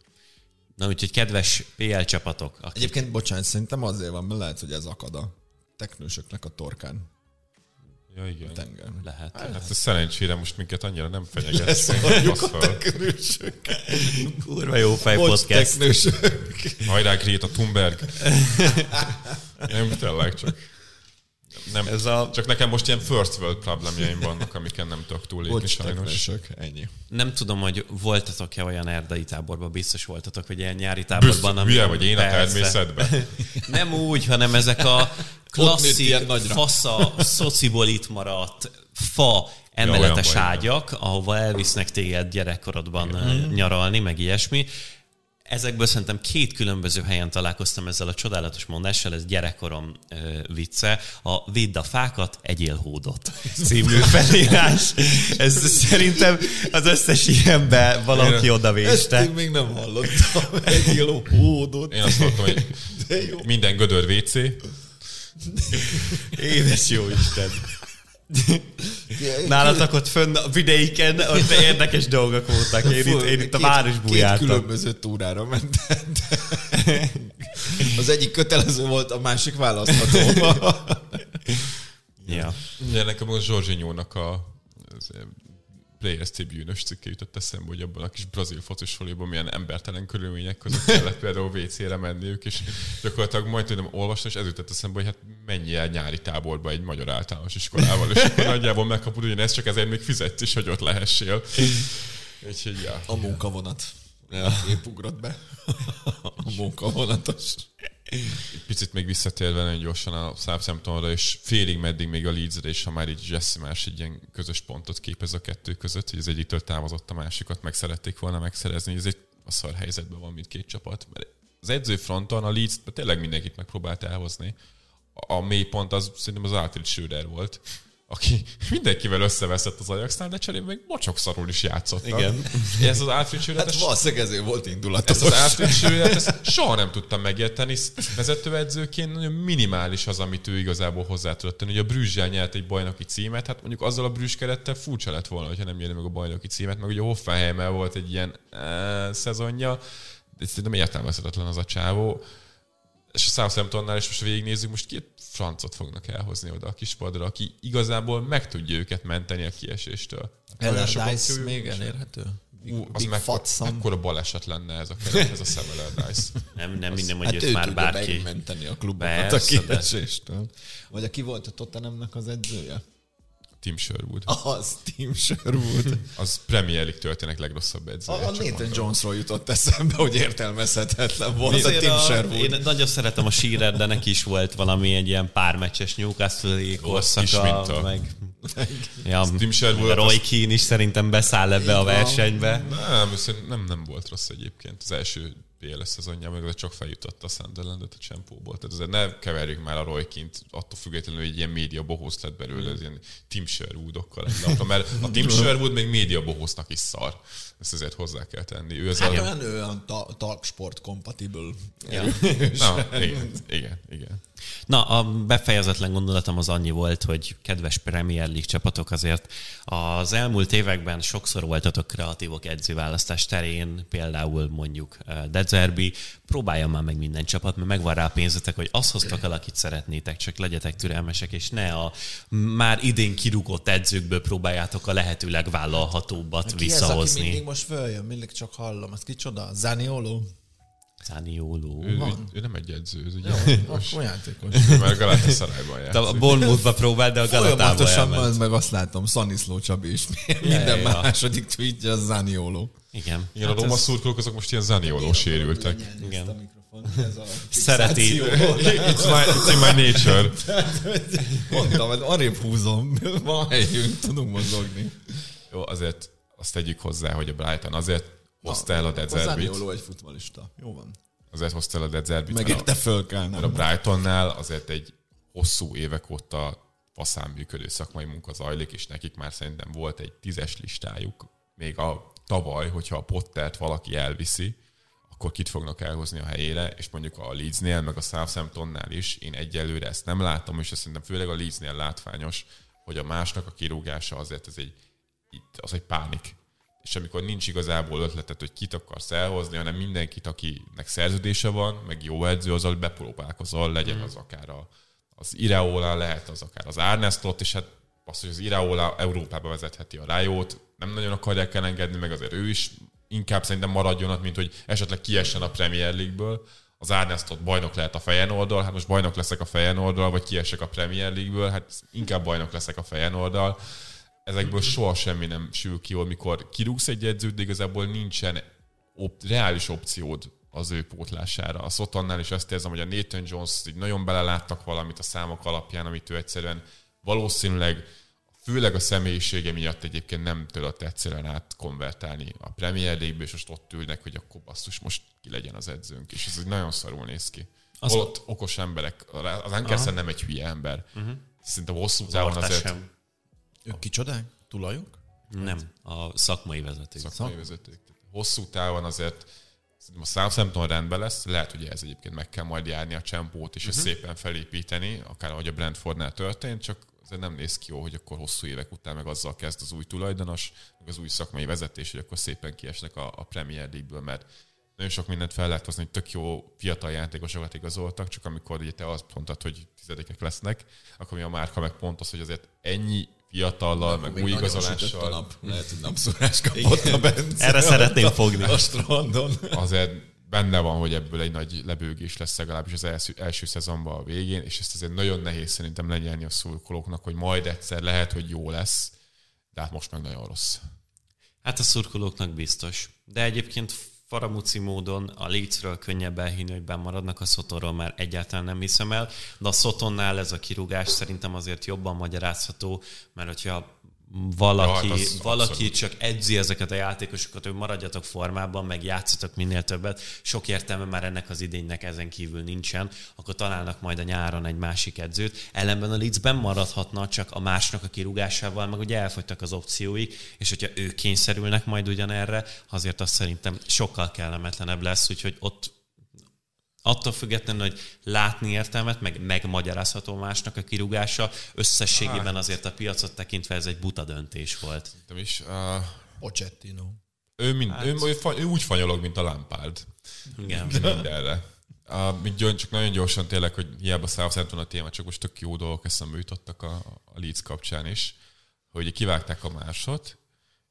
Na úgyhogy kedves PL csapatok, akik Egyébként, bocsánat, szerintem azért van, mert lehet, hogy ez akad a teknősöknek a torkán Ja, igen. tenger. lehet. Hát ez szerencsére most minket annyira nem fenyeget. Leszóljuk a teknősöket. Kurva jó fej Bocs, podcast. teknősök. Hajrá, Greta Thunberg. Nem, tényleg csak. Nem, Ez a- Csak nekem most ilyen first world problémjaim vannak, amiken nem tudok túlépni Bocs, sajnos. teknősök. Ennyi. Nem tudom, hogy voltatok-e olyan erdei táborban, biztos voltatok, vagy ilyen nyári táborban. Büszke, hülye vagy én a Persze. természetben. Nem úgy, hanem ezek a klasszik, fasza, szociból itt maradt fa emeletes baj, ágyak, ahova elvisznek téged gyerekkorodban mm. nyaralni, meg ilyesmi. Ezekből szerintem két különböző helyen találkoztam ezzel a csodálatos mondással, ez gyerekkorom ö, vicce, a Vidd a fákat, egyél hódot című felírás. Ez szerintem az összes ilyenbe valaki Én- Ezt odavéste. én még nem hallottam. Egy kiló hódot. Én azt mondtam, hogy minden gödör WC. Édes jó Isten! Nálatok ott fönn a vidéken, ott érdekes dolgok voltak. Én itt, én itt a Két- városból Két különböző túrára mentem. Az egyik kötelező volt, a másik választható. Ja. Ugye nekem a Zsorzsinyónak a Players Tribune-ös cikke jutott eszembe, hogy abban a kis brazil focis foliban milyen embertelen körülmények között kellett például WC-re menniük, és gyakorlatilag majd tudom olvasni, és ez jutott eszembe, hogy hát menj el nyári táborba egy magyar általános iskolával, és akkor nagyjából megkapod ugyanezt, csak ezért még fizetsz is, hogy ott lehessél. Úgyhogy, ja. A munkavonat. Épp ugrott be. A munkavonatos. Picit még visszatérve nagyon gyorsan a Southamptonra, és félig meddig még a Leedsre, és ha már így Jesse más egy ilyen közös pontot képez a kettő között, hogy az egyiktől távozott a másikat, meg szerették volna megszerezni, ez egy a szar helyzetben van mindkét csapat. Mert az edzőfronton a Leeds tényleg mindenkit megpróbált elhozni. A a mély pont az szerintem az Alfred Schröder volt, aki mindenkivel összeveszett az Ajaxnál, de cserébe még mocsok is játszott. Igen. Ez az Alfred Schröder, Hát valószínűleg ezért volt indulatos. ez az átlépsőjét, ezt soha nem tudtam megérteni. Vezetőedzőként nagyon minimális az, amit ő igazából hozzá tudott tenni. Ugye a Brüsszel nyert egy bajnoki címet, hát mondjuk azzal a Brüssz kerettel furcsa lett volna, hogyha nem nyerni meg a bajnoki címet, meg ugye a Hoffenheimmel volt egy ilyen e, szezonja, de szerintem értelmezhetetlen az a csávó. És a Southamptonnál is most végignézzük, most két francot fognak elhozni oda a kispadra, aki igazából meg tudja őket menteni a kieséstől. Opciójuk még elérhető? Big, Ú, az son. mekkora baleset lenne ez a keret, ez a Sam Allardyce. Nem, nem minden, hogy Hát őt ő már bárki. megmenteni a klubokat Persze, a de- kieséstől. Vagy aki volt a Tottenhamnek az edzője? Tim Sherwood. Az Tim Sherwood. Az Premier League történek legrosszabb edzője. A, a Nathan mondom. Jonesról jutott eszembe, hogy értelmezhetetlen volt a Azért Tim a, Sherwood. én nagyon szeretem a Shearer, de neki is volt valami egy ilyen pár meccses Newcastle-i korszaka, minta. meg, ja, Tim Sherwood Roy az- Keane is szerintem beszáll ebbe a versenybe. Nem, nem, nem volt rossz egyébként. Az első PLS szezonjában meg csak feljutotta a Sunderlandet a csempóból. Tehát azért ne keverjük már a Roy Kint, attól függetlenül, hogy egy ilyen média bohósz lett belőle, ez ilyen Tim Sherwoodokkal egy mert a Tim Sherwood még média bohósznak is szar. Ezt azért hozzá kell tenni. Ő az Hát a... olyan, olyan ta- talksport compatible. Ja. Na, igen, igen, igen. Na, a befejezetlen gondolatom az annyi volt, hogy kedves Premier League csapatok azért az elmúlt években sokszor voltatok kreatívok edzőválasztás terén, például mondjuk eh, Dezerbi, próbálja már meg minden csapat, mert megvan rá a pénzetek, hogy azt hoztak el, akit szeretnétek, csak legyetek türelmesek, és ne a már idén kirúgott edzőkből próbáljátok a lehető legvállalhatóbbat Ki ez, aki visszahozni. mindig most följön, mindig csak hallom. Ez kicsoda? Zanioló? Zanioló. Ő, ő, ő, nem egy edző, ez egy Jó, játékos. akkor játékos. Már Galatasaray-ban De játszik. a Bournemouthba próbált, de a Galatába Folyamatosan elment. az meg azt látom, Szaniszló Csabi is. Minden ja, ja. második tweetje az Zanioló. Igen. Igen, a Hát Roma ez- szurkolók azok most ilyen zanioló sérültek. Igen. Ez a Szereti, It's my, it's in my nature. Mondtam, hogy arrébb húzom. Van helyünk, tudunk mozogni. Jó, azért azt tegyük hozzá, hogy a Brighton azért hozta el a Dezerbit. Zanioló egy futbalista. Jó van. Azért hozta el a Dezerbit, a, föl kell, mert a nem? Brightonnál azért egy hosszú évek óta faszán működő szakmai munka zajlik, és nekik már szerintem volt egy tízes listájuk. Még a tavaly, hogyha a Pottert valaki elviszi, akkor kit fognak elhozni a helyére, és mondjuk a Leedsnél, meg a Southamptonnál is, én egyelőre ezt nem látom, és ezt szerintem főleg a Leedsnél látványos, hogy a másnak a kirúgása azért ez egy, az egy pánik. És amikor nincs igazából ötletet, hogy kit akarsz elhozni, hanem mindenkit, akinek szerződése van, meg jó edző, azzal bepróbálkozol, legyen az akár a, az Ireola, lehet az akár az Arnestot, és hát az, hogy az Ireola Európába vezetheti a rájót, nem nagyon akarják elengedni, meg azért ő is inkább szerintem maradjon ott, mint hogy esetleg kiessen a Premier League-ből. Az Arnestot bajnok lehet a Feyenoorddal, hát most bajnok leszek a Feyenoorddal, vagy kiesek a Premier League-ből, hát inkább bajnok leszek a Feyenoorddal. Ezekből soha semmi nem sül ki, jól, mikor kirúgsz egy edzőt, de igazából nincsen op- reális opciód az ő pótlására. A Sotonnál is azt érzem, hogy a Nathan Jones így nagyon beleláttak valamit a számok alapján, amit ő egyszerűen valószínűleg főleg a személyisége miatt egyébként nem tudott egyszerűen átkonvertálni a Premier League-be, és most ott ülnek, hogy akkor basszus, most ki legyen az edzőnk, és ez egy nagyon szarul néz ki. Az- Az Holott okos emberek, az Ankersen nem egy hülye ember. Uh-huh. Szerintem hosszú távon azért sem. Ők kicsodák? Tulajok? Nem, a szakmai vezető. szakmai vezetők. Tehát Hosszú távon azért szerintem a Southampton rendben lesz, lehet, hogy ez egyébként meg kell majd járni a csempót, és uh-huh. ezt szépen felépíteni, akár ahogy a Brentfordnál történt, csak azért nem néz ki jó, hogy akkor hosszú évek után meg azzal kezd az új tulajdonos, meg az új szakmai vezetés, hogy akkor szépen kiesnek a, a Premier League-ből, mert nagyon sok mindent fel lehet hozni, hogy tök jó fiatal játékosokat igazoltak, csak amikor ugye te azt mondtad, hogy tizedikek lesznek, akkor mi a márka meg pont az, hogy azért ennyi fiatallal, meg új a igazolással, nap. Lehet, hogy napszúrás kapott a Bence. Erre szeretném fogni. A strandon. azért benne van, hogy ebből egy nagy lebőgés lesz legalábbis az első, első szezonban a végén, és ezt azért nagyon nehéz szerintem lenyelni a szurkolóknak, hogy majd egyszer lehet, hogy jó lesz, de hát most meg nagyon rossz. Hát a szurkolóknak biztos. De egyébként faramúci módon a Leedsről könnyebb elhinni, hogy maradnak, a Sotonról már egyáltalán nem hiszem el, de a Sotonnál ez a kirúgás szerintem azért jobban magyarázható, mert hogyha valaki, Ja, hát valaki abszolút. csak edzi ezeket a játékosokat, hogy maradjatok formában, meg játszatok minél többet, sok értelme már ennek az idénynek ezen kívül nincsen, akkor találnak majd a nyáron egy másik edzőt. Ellenben a Leedsben maradhatna, csak a másnak a kirúgásával, meg ugye elfogytak az opcióik, és hogyha ők kényszerülnek majd ugyanerre, azért azt szerintem sokkal kellemetlenebb lesz, úgyhogy ott attól függetlenül, hogy látni értelmet, meg megmagyarázható másnak a kirúgása, összességében azért a piacot tekintve ez egy buta döntés volt. Nem is, uh, Pochettino. ő, mind, hát. ő, ő, ő, úgy fanyolog, mint a Lampard Igen. mindenre. Uh, csak nagyon gyorsan tényleg, hogy hiába Southampton a téma, csak most tök jó dolgok eszembe jutottak a, a Leeds kapcsán is, hogy kivágták a másot,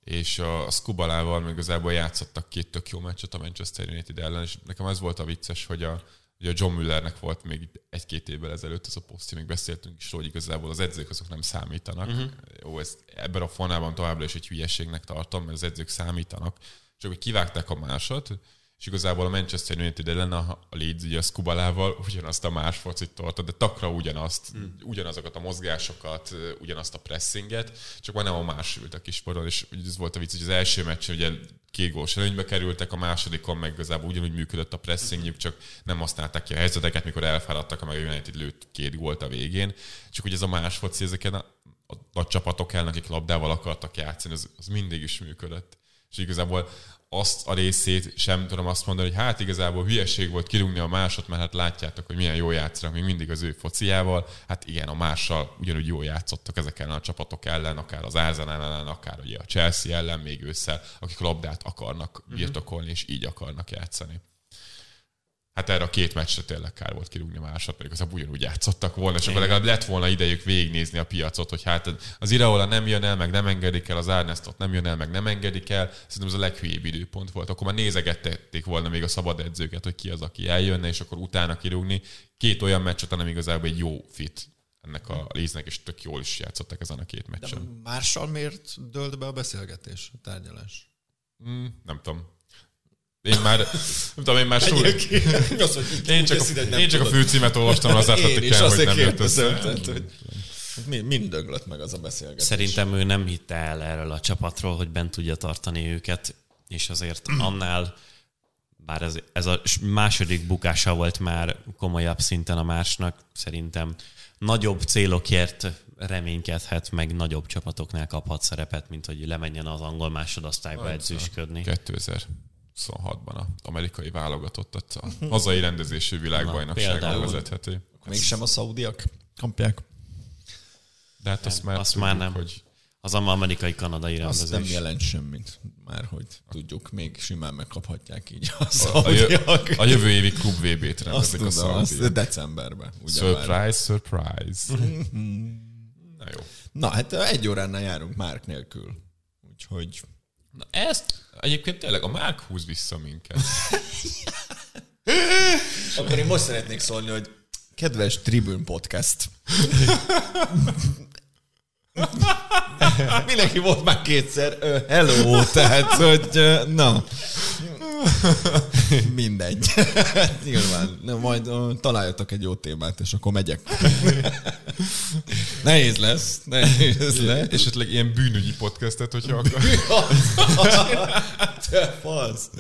és a, a Skubalával még igazából játszottak két tök jó meccset a Manchester United ellen, és nekem ez volt a vicces, hogy a, ugye a John Müllernek volt még egy-két évvel ezelőtt ez a posztja, még beszéltünk is, hogy igazából az edzők azok nem számítanak, uh-huh. jó, ez ebben a formában továbbra is egy hülyeségnek tartom, mert az edzők számítanak, csak hogy kivágták a másot, és igazából a Manchester United ellen a Leeds ugye a Skubalával ugyanazt a más focit tolta, de takra ugyanazt, mm. ugyanazokat a mozgásokat, ugyanazt a pressinget, csak már nem a más ült a kisporon, és ez volt a vicc, hogy az első meccsen ugye két góls előnybe kerültek, a másodikon meg igazából ugyanúgy működött a pressingjük, csak nem használták ki a helyzeteket, mikor elfáradtak, meg a United lőtt két gólt a végén. Csak hogy ez a más foci, ezeken a, a nagy csapatok el, akik labdával akartak játszani, az, az mindig is működött. És igazából azt a részét sem tudom azt mondani, hogy hát igazából hülyeség volt kirúgni a másot, mert hát látjátok, hogy milyen jó játszanak még mindig az ő fociával. Hát igen, a mással ugyanúgy jól játszottak ezek ellen a csapatok ellen, akár az Arsenal ellen, akár ugye a Chelsea ellen még ősszel, akik labdát akarnak birtokolni, és így akarnak játszani hát erre a két meccsre tényleg kár volt kirúgni a másod, pedig az ugyanúgy játszottak volna, és akkor legalább lett volna idejük végignézni a piacot, hogy hát az Iraola nem jön el, meg nem engedik el, az Arnestot nem jön el, meg nem engedik el. Szerintem ez a leghülyébb időpont volt. Akkor már nézegették volna még a szabad edzőket, hogy ki az, aki eljönne, és akkor utána kirúgni. Két olyan meccs után, igazából egy jó fit ennek a léznek, és tök jól is játszottak ezen a két meccsen. De mással miért dölt be a beszélgetés, a tárgyalás? Mm, nem tudom. Én már, nem tudom, én már súly... Az, hogy Én csak, a, én csak a főcímet olvastam az atletikán, hogy nem jött össze. Hogy mind döglött meg az a beszélgetés. Szerintem ő nem hitte el erről a csapatról, hogy bent tudja tartani őket, és azért annál, bár ez, ez a második bukása volt már komolyabb szinten a másnak, szerintem nagyobb célokért reménykedhet, meg nagyobb csapatoknál kaphat szerepet, mint hogy lemenjen az angol másodosztályba edzősködni. 2000. 26-ban az amerikai válogatottat a hazai rendezésű világbajnokságon vezetheti. Mégsem a szaudiak kapják. De hát azt már, azt már nem. Hogy az amerikai kanadai rendezés. Azt nem jelent semmit, már hogy tudjuk, még simán megkaphatják így a szaudiak. A, a jövő évi klub VB-t rendezik a szaudiak. Azt decemberben. Surprise, már. surprise. Na jó. Na hát egy óránál járunk Márk nélkül. Úgyhogy... Na ezt Egyébként tényleg a Márk húz vissza minket. Akkor én most szeretnék szólni, hogy kedves Tribune Podcast. Mindenki volt már kétszer. Hello, tehát, hogy na. Mindegy. Nyilván. Na, majd uh, találjatok egy jó témát, és akkor megyek. nehéz lesz. Nehéz lesz. Esetleg ilyen bűnügyi podcastet, hogyha akar. Te fasz.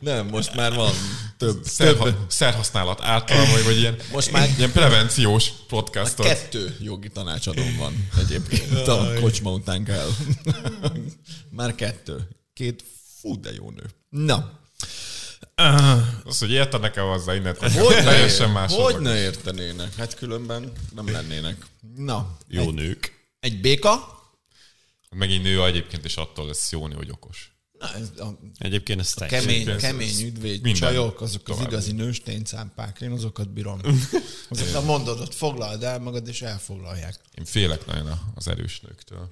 Nem, most már van több. Szer, több. Szerhasználat által, vagy, vagy ilyen, most már ilyen prevenciós podcast. Kettő jogi tanácsadóm van egyébként a kocsma után kell. már kettő. Két fú, de jó nő. Na, az, hogy értenek-e hozzá innen, hogy teljesen más. Hogy ne értenének? Hát különben nem lennének. Na. Jó egy, nők. Egy béka. Megint nő egyébként, is attól lesz jó nő, hogy okos. Na, ez a, Egyébként ez a kemény, ez kemény üdvéd minden csajok, azok az igazi nősténycámpák. Én azokat bírom. Azokat a mondatot foglald el magad, és elfoglalják. Én félek nagyon az erős nőktől.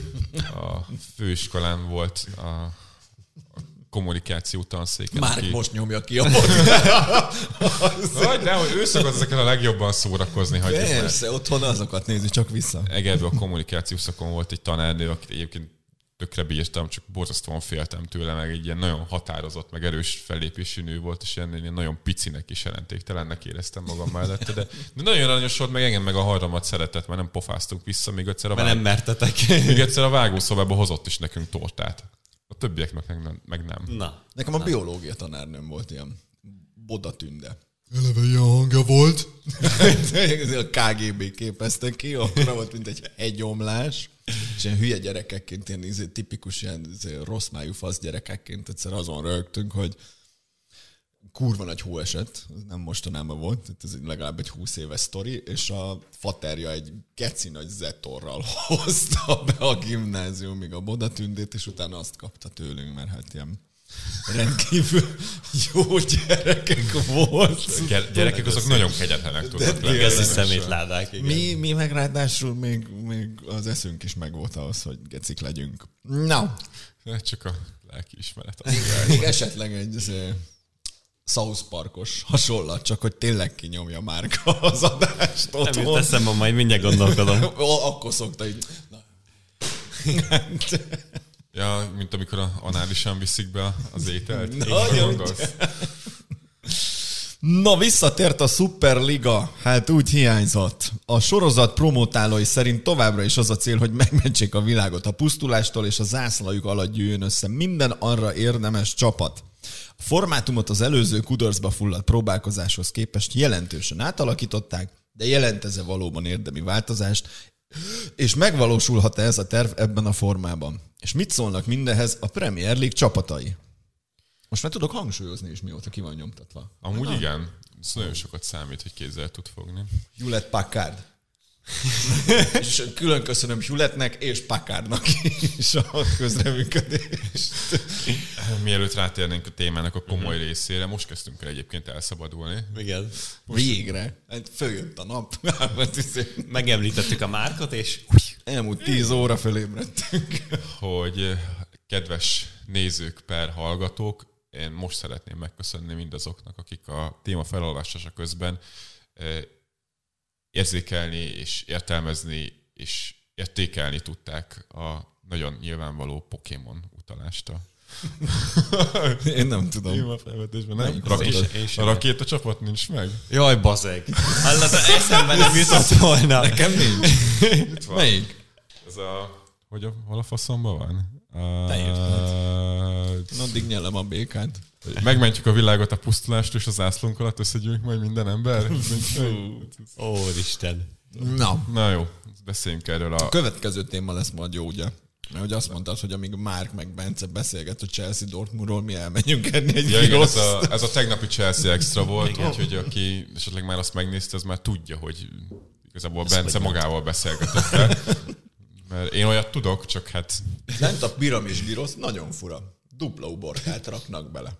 A főiskolán volt a kommunikáció tanszéken. Már aki... most nyomja ki a Vagy de, hogy ő szokott ezeken a legjobban szórakozni. Persze, már. otthon azokat nézi csak vissza. Egerben a kommunikáció szakon volt egy tanárnő, akit egyébként tökre bírtam, csak borzasztóan féltem tőle, meg egy ilyen nagyon határozott, meg erős fellépésű nő volt, és ilyen, ilyen nagyon picinek is jelentéktelennek éreztem magam mellette, de, de nagyon aranyos volt, meg engem meg a harmamat szeretett, mert nem pofáztunk vissza, még egyszer a, vág... nem mertetek. még egyszer a vágószobába hozott is nekünk tortát. A többieknek meg nem. Meg nem. Na. Nekem a na. biológia tanárnőm volt ilyen Boda Tünde. Eleve ilyen hangja volt. a KGB képezte ki, akkor volt, mint egy egyomlás. És ilyen hülye gyerekekként, ilyen izé, tipikus ilyen izé, rossz májú fasz gyerekekként egyszer azon rögtünk, hogy kurva nagy hóeset, nem mostanában volt, ez egy legalább egy 20 éves sztori, és a faterja egy geci nagy zetorral hozta be a gimnáziumig a bodatündét, és utána azt kapta tőlünk, mert hát ilyen rendkívül jó gyerekek volt. Gyerekek azok nagyon kegyetlenek tudnak lenni. Geci szemétládák. Mi, mi meg ráadásul még, még az eszünk is megvolt ahhoz, hogy gecik legyünk. Na. Csak a lelkiismeret. Még esetleg egy South Parkos hasonlat, csak hogy tényleg kinyomja már az adást otthon. Nem jut eszembe, majd mindjárt gondolkodom. Akkor szokta így, na, Ja, mint amikor a análisan viszik be az ételt. Nagyon? Na, visszatért a Superliga. Hát úgy hiányzott. A sorozat promotálói szerint továbbra is az a cél, hogy megmentsék a világot a pusztulástól, és a zászlajuk alatt gyűjjön össze minden arra érdemes csapat. A formátumot az előző kudarcba fulladt próbálkozáshoz képest jelentősen átalakították, de jelent ez valóban érdemi változást, és megvalósulhat-e ez a terv ebben a formában? És mit szólnak mindenhez a Premier League csapatai? Most már tudok hangsúlyozni is, mióta ki van nyomtatva. Amúgy igen. Ez nagyon sokat számít, hogy kézzel tud fogni. Hewlett Packard. És külön köszönöm Hewlettnek és Packardnak is a közreműködést. Mielőtt rátérnénk a témának a komoly részére, most kezdtünk el egyébként elszabadulni. Igen. Végre. Hát följött a nap. Megemlítettük a márkot, és Elmúlt tíz óra fölébredtünk. hogy eh, kedves nézők per hallgatók, én most szeretném megköszönni mindazoknak, akik a téma felolvasása közben eh, érzékelni és értelmezni és értékelni tudták a nagyon nyilvánvaló Pokémon utalást a Én nem tudom. téma felvetésben. Nem? Rakét, az? Én a rakéta csapat nincs meg? Jaj, bazeg. Hallod, eszembe nem jutott volna. Nekem nincs. Itt van. Melyik? Ez a... Hogy a, hol a faszomban van? Te írtad. Addig nyelem a békát. Megmentjük a világot a pusztulást, és az zászlónk alatt összegyűjünk majd minden ember. Ó, Isten. Na, Na jó, beszéljünk erről a... a következő téma lesz majd jó, ugye? Mert hogy azt mondtad, hogy amíg Márk meg Bence beszélget a Chelsea Dortmundról, mi elmegyünk enni egy Ja, igen, ez, a, ez a tegnapi Chelsea extra volt, úgyhogy aki esetleg már azt megnézte, az már tudja, hogy igazából Bence hogy magával beszélgetett. Mert én olyat tudok, csak hát Lent a piramis gyrosz nagyon fura. Dupla uborkát raknak bele.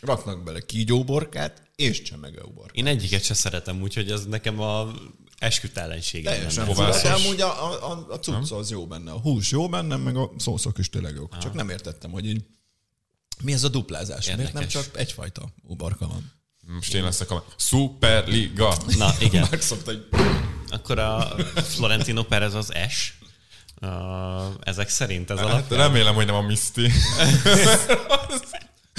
Raknak bele kígyóborkát és csemegeuborkát. Én egyiket se szeretem, úgyhogy ez nekem a eskütellenségem Teljesen lenne. fura, de amúgy a, a, a, cucca az jó benne. A hús jó benne, meg a szószok is tényleg jók. Csak nem értettem, hogy így mi ez a duplázás? Miért nem Érdekes. csak egyfajta uborka van? most én leszek a Superliga. Na, igen. Megszokta, hogy Akkor a Florentino Perez az S. Uh, ezek szerint ez Hát alapján. remélem, hogy nem a Misty.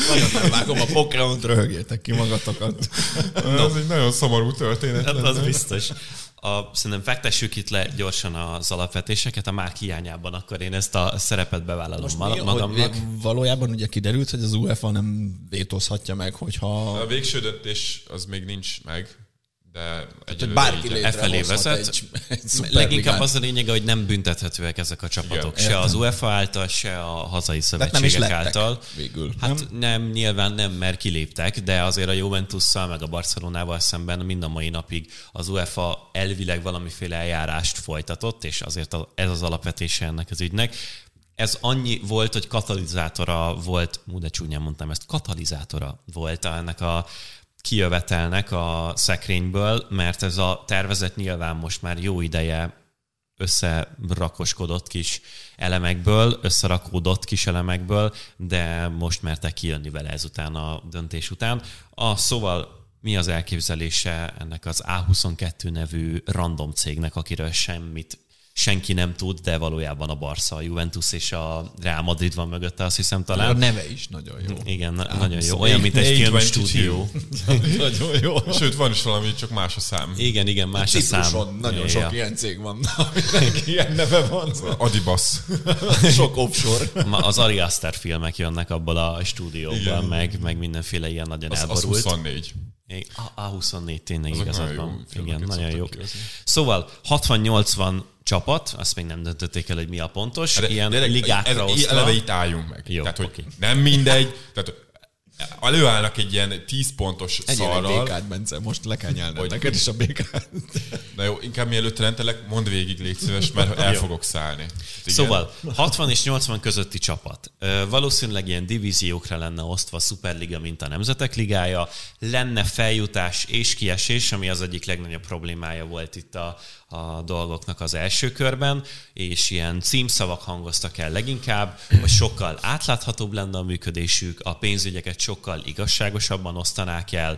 nagyon nem vágom a Pokémon-t, röhögétek ki magatokat. Ez egy nagyon szomorú történet. Hát az biztos. A, szerintem fektessük itt le gyorsan az alapvetéseket, a márk hiányában, akkor én ezt a szerepet bevállalom Most mi, magamnak. valójában ugye kiderült, hogy az UEFA nem vétózhatja meg, hogyha A végső döntés az még nincs meg, de egyelőre bárki így- E felé vezet. egy, egy Leginkább az a lényege, hogy nem büntethetőek ezek a csapatok. Igen, se az UEFA által, se a hazai Tehát nem is szövetségek által. végül. Hát nem? nem, nyilván nem, mert kiléptek, de azért a Juventusszal meg a Barcelonával szemben mind a mai napig az UEFA elvileg valamiféle eljárást folytatott, és azért ez az alapvetése ennek az ügynek. Ez annyi volt, hogy katalizátora volt, mú, de csúnyán mondtam ezt, katalizátora volt ennek a kijövetelnek a szekrényből, mert ez a tervezet nyilván most már jó ideje összerakoskodott kis elemekből, összerakódott kis elemekből, de most mertek kijönni vele ezután a döntés után. A, szóval mi az elképzelése ennek az A22 nevű random cégnek, akiről semmit senki nem tud, de valójában a Barca, a Juventus és a Real Madrid van mögötte, azt hiszem A talán. neve is nagyon jó. Igen, na- nagyon jó. Olyan, mint egy A22. filmstúdió. nagyon jó. Sőt, van is valami, csak más a szám. Igen, igen, más a szám. Cipruson nagyon Ja, sok ja. ilyen cég van, aminek ilyen neve van. Adibas. Sok offshore. Ma az Ari Aster filmek jönnek abból a stúdióból, Igen. meg, meg mindenféle ilyen nagyon Az, az elborult. 24. A, A24 tényleg Azok igazad van. Igen, nagyon jó. Szóval 60-80 csapat, azt még nem döntötték el, hogy mi a pontos. De- ilyen de- de- ligákra ez- osztva. Eleve itt álljunk meg. Jó, tehát, hogy oké. nem mindegy. Tehát előállnak egy ilyen 10 pontos egy szarral. békát, Bence, most le kell nyelned Hogy- neked is a békát. Na jó, inkább mielőtt rendelek, mondd végig, légy szíves, mert el fogok szállni. Hát. Szóval 60 és 80 közötti csapat. Valószínűleg ilyen divíziókra lenne osztva a Superliga, mint a Nemzetek Ligája. Lenne feljutás és kiesés, ami az egyik legnagyobb problémája volt itt a, a dolgoknak az első körben, és ilyen címszavak hangoztak el leginkább, hogy sokkal átláthatóbb lenne a működésük, a pénzügyeket sokkal igazságosabban osztanák el,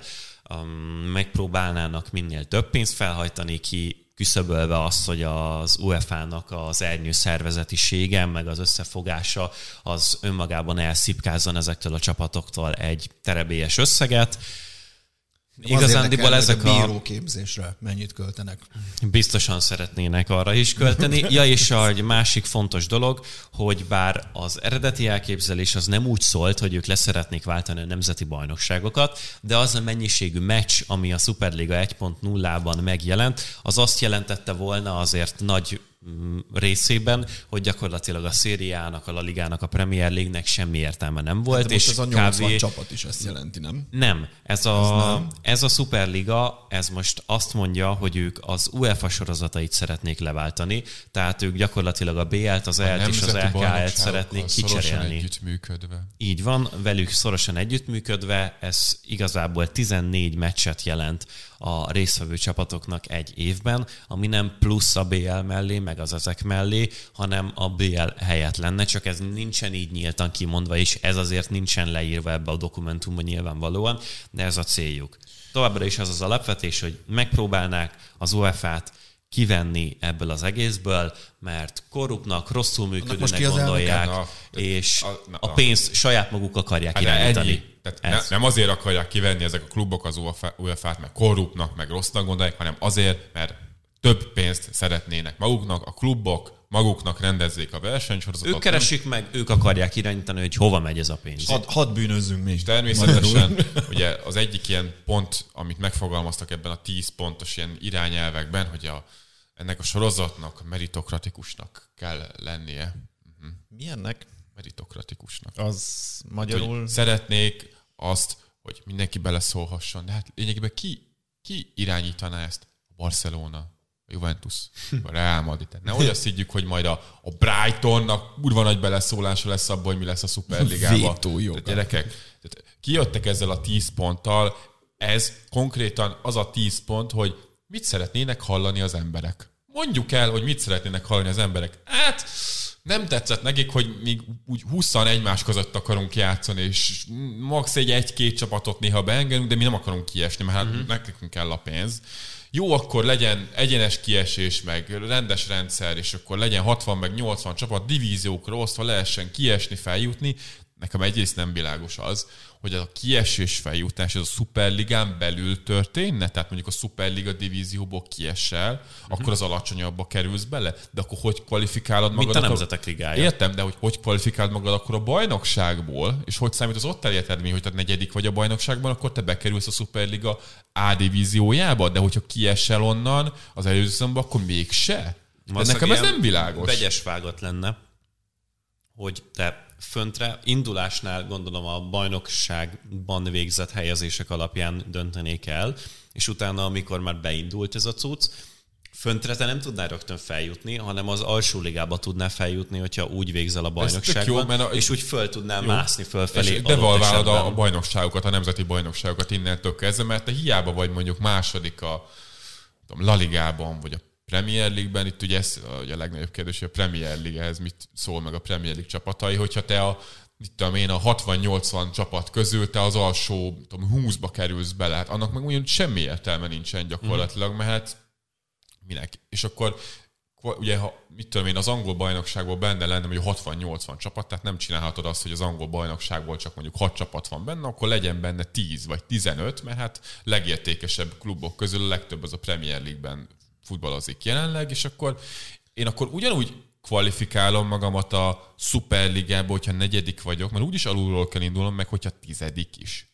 um, megpróbálnának minél több pénzt felhajtani ki küszöbölve azt, hogy az UEFA-nak az ernyő szervezetisége, meg az összefogása az önmagában elszipkázzon ezektől a csapatoktól egy terebélyes összeget. Igazándiból ezek a... Bíróképzésre mennyit költenek? Biztosan szeretnének arra is költeni. Ja, és egy másik fontos dolog, hogy bár az eredeti elképzelés az nem úgy szólt, hogy ők leszeretnék váltani a nemzeti bajnokságokat, de az a mennyiségű meccs, ami a Superliga 1.0-ban megjelent, az azt jelentette volna azért nagy részében, hogy gyakorlatilag a szériának, a La Ligának, a Premier League-nek semmi értelme nem volt. Hát és ez a 80 kb... csapat is ezt jelenti, nem? Nem. Ez a, ez, nem. ez a Superliga, ez most azt mondja, hogy ők az UEFA sorozatait szeretnék leváltani, tehát ők gyakorlatilag a BL-t, az EL-t és az LKL-t szeretnék kicserélni. együttműködve. Így van, velük szorosan együttműködve, ez igazából 14 meccset jelent a résztvevő csapatoknak egy évben, ami nem plusz a BL mellé, meg az ezek mellé, hanem a BL helyett lenne, csak ez nincsen így nyíltan kimondva, és ez azért nincsen leírva ebbe a dokumentumban nyilvánvalóan, de ez a céljuk. Továbbra is az az alapvetés, hogy megpróbálnák az UEFA-t kivenni ebből az egészből, mert korrupnak, rosszul működőnek gondolják, na, és a, na, a pénzt saját maguk akarják hát irányítani. Ennyi. Tehát ne, nem azért akarják kivenni ezek a klubok az UEFA-t, mert korrupnak, meg rossznak gondolják, hanem azért, mert több pénzt szeretnének maguknak, a klubok maguknak rendezzék a versenysorozatot. Ők keresik meg, ők akarják irányítani, hogy hova megy ez a pénz. Had, hadd bűnözzünk mi. És természetesen ugye az egyik ilyen pont, amit megfogalmaztak ebben a 10 pontos ilyen irányelvekben, hogy a, ennek a sorozatnak meritokratikusnak kell lennie. Uh-huh. Milyennek? Meritokratikusnak. Az magyarul... Hogy szeretnék azt, hogy mindenki beleszólhasson, de hát lényegében ki, ki irányítaná ezt? A Barcelona, a Juventus, a Real Madrid. Nehogy azt higgyük, hogy majd a, a Brightonnak urva nagy beleszólása lesz abban, hogy mi lesz a Superligában. Tehát gyerekek, tehát kijöttek ezzel a 10 ponttal, ez konkrétan az a 10 pont, hogy mit szeretnének hallani az emberek. Mondjuk el, hogy mit szeretnének hallani az emberek. Hát, nem tetszett nekik, hogy még úgy 20 egymás között akarunk játszani, és max. egy egy-két csapatot néha beengedünk, de mi nem akarunk kiesni, mert hát uh-huh. nekünk kell a pénz. Jó, akkor legyen egyenes kiesés, meg rendes rendszer, és akkor legyen 60 meg 80 csapat divíziókra osztva lehessen kiesni, feljutni. Nekem egyrészt nem világos az, hogy a kiesés feljutás ez a szuperligán belül történne, tehát mondjuk a szuperliga divízióból kiesel, uh-huh. akkor az alacsonyabbba kerülsz bele, de akkor hogy kvalifikálod magad? Mint a nemzetek ligája. Értem, de hogy hogy kvalifikálod magad akkor a bajnokságból, és hogy számít az ott elért eredmény, hogy te negyedik vagy a bajnokságban, akkor te bekerülsz a szuperliga A divíziójába, de hogyha kiesel onnan az előző akkor mégse. De nekem ez nem világos. Vegyes vágat lenne, hogy te föntre. Indulásnál gondolom a bajnokságban végzett helyezések alapján döntenék el, és utána, amikor már beindult ez a cucc, föntre te nem tudnál rögtön feljutni, hanem az alsó ligába tudnál feljutni, hogyha úgy végzel a bajnokságban, jó, mert a, és úgy föl tudnál jó. mászni fölfelé. És devalválod a, a bajnokságokat, a nemzeti bajnokságokat innentől kezdve, mert te hiába vagy mondjuk második a tudom, La Ligában, vagy a Premier League-ben, itt ugye ez ugye a legnagyobb kérdés, hogy a Premier League-hez mit szól meg a Premier League csapatai, hogyha te a mit tudom én, a 60-80 csapat közül te az alsó tudom, 20-ba kerülsz bele, hát annak meg mondjuk semmi értelme nincsen gyakorlatilag, mert hát minek? És akkor ugye, ha mit tudom én, az angol bajnokságból benne lenne hogy 60-80 csapat, tehát nem csinálhatod azt, hogy az angol bajnokságból csak mondjuk 6 csapat van benne, akkor legyen benne 10 vagy 15, mert hát legértékesebb klubok közül a legtöbb az a Premier League-ben futballozik jelenleg, és akkor én akkor ugyanúgy kvalifikálom magamat a szuperligába, hogyha negyedik vagyok, mert úgyis alulról kell indulnom, meg hogyha tizedik is.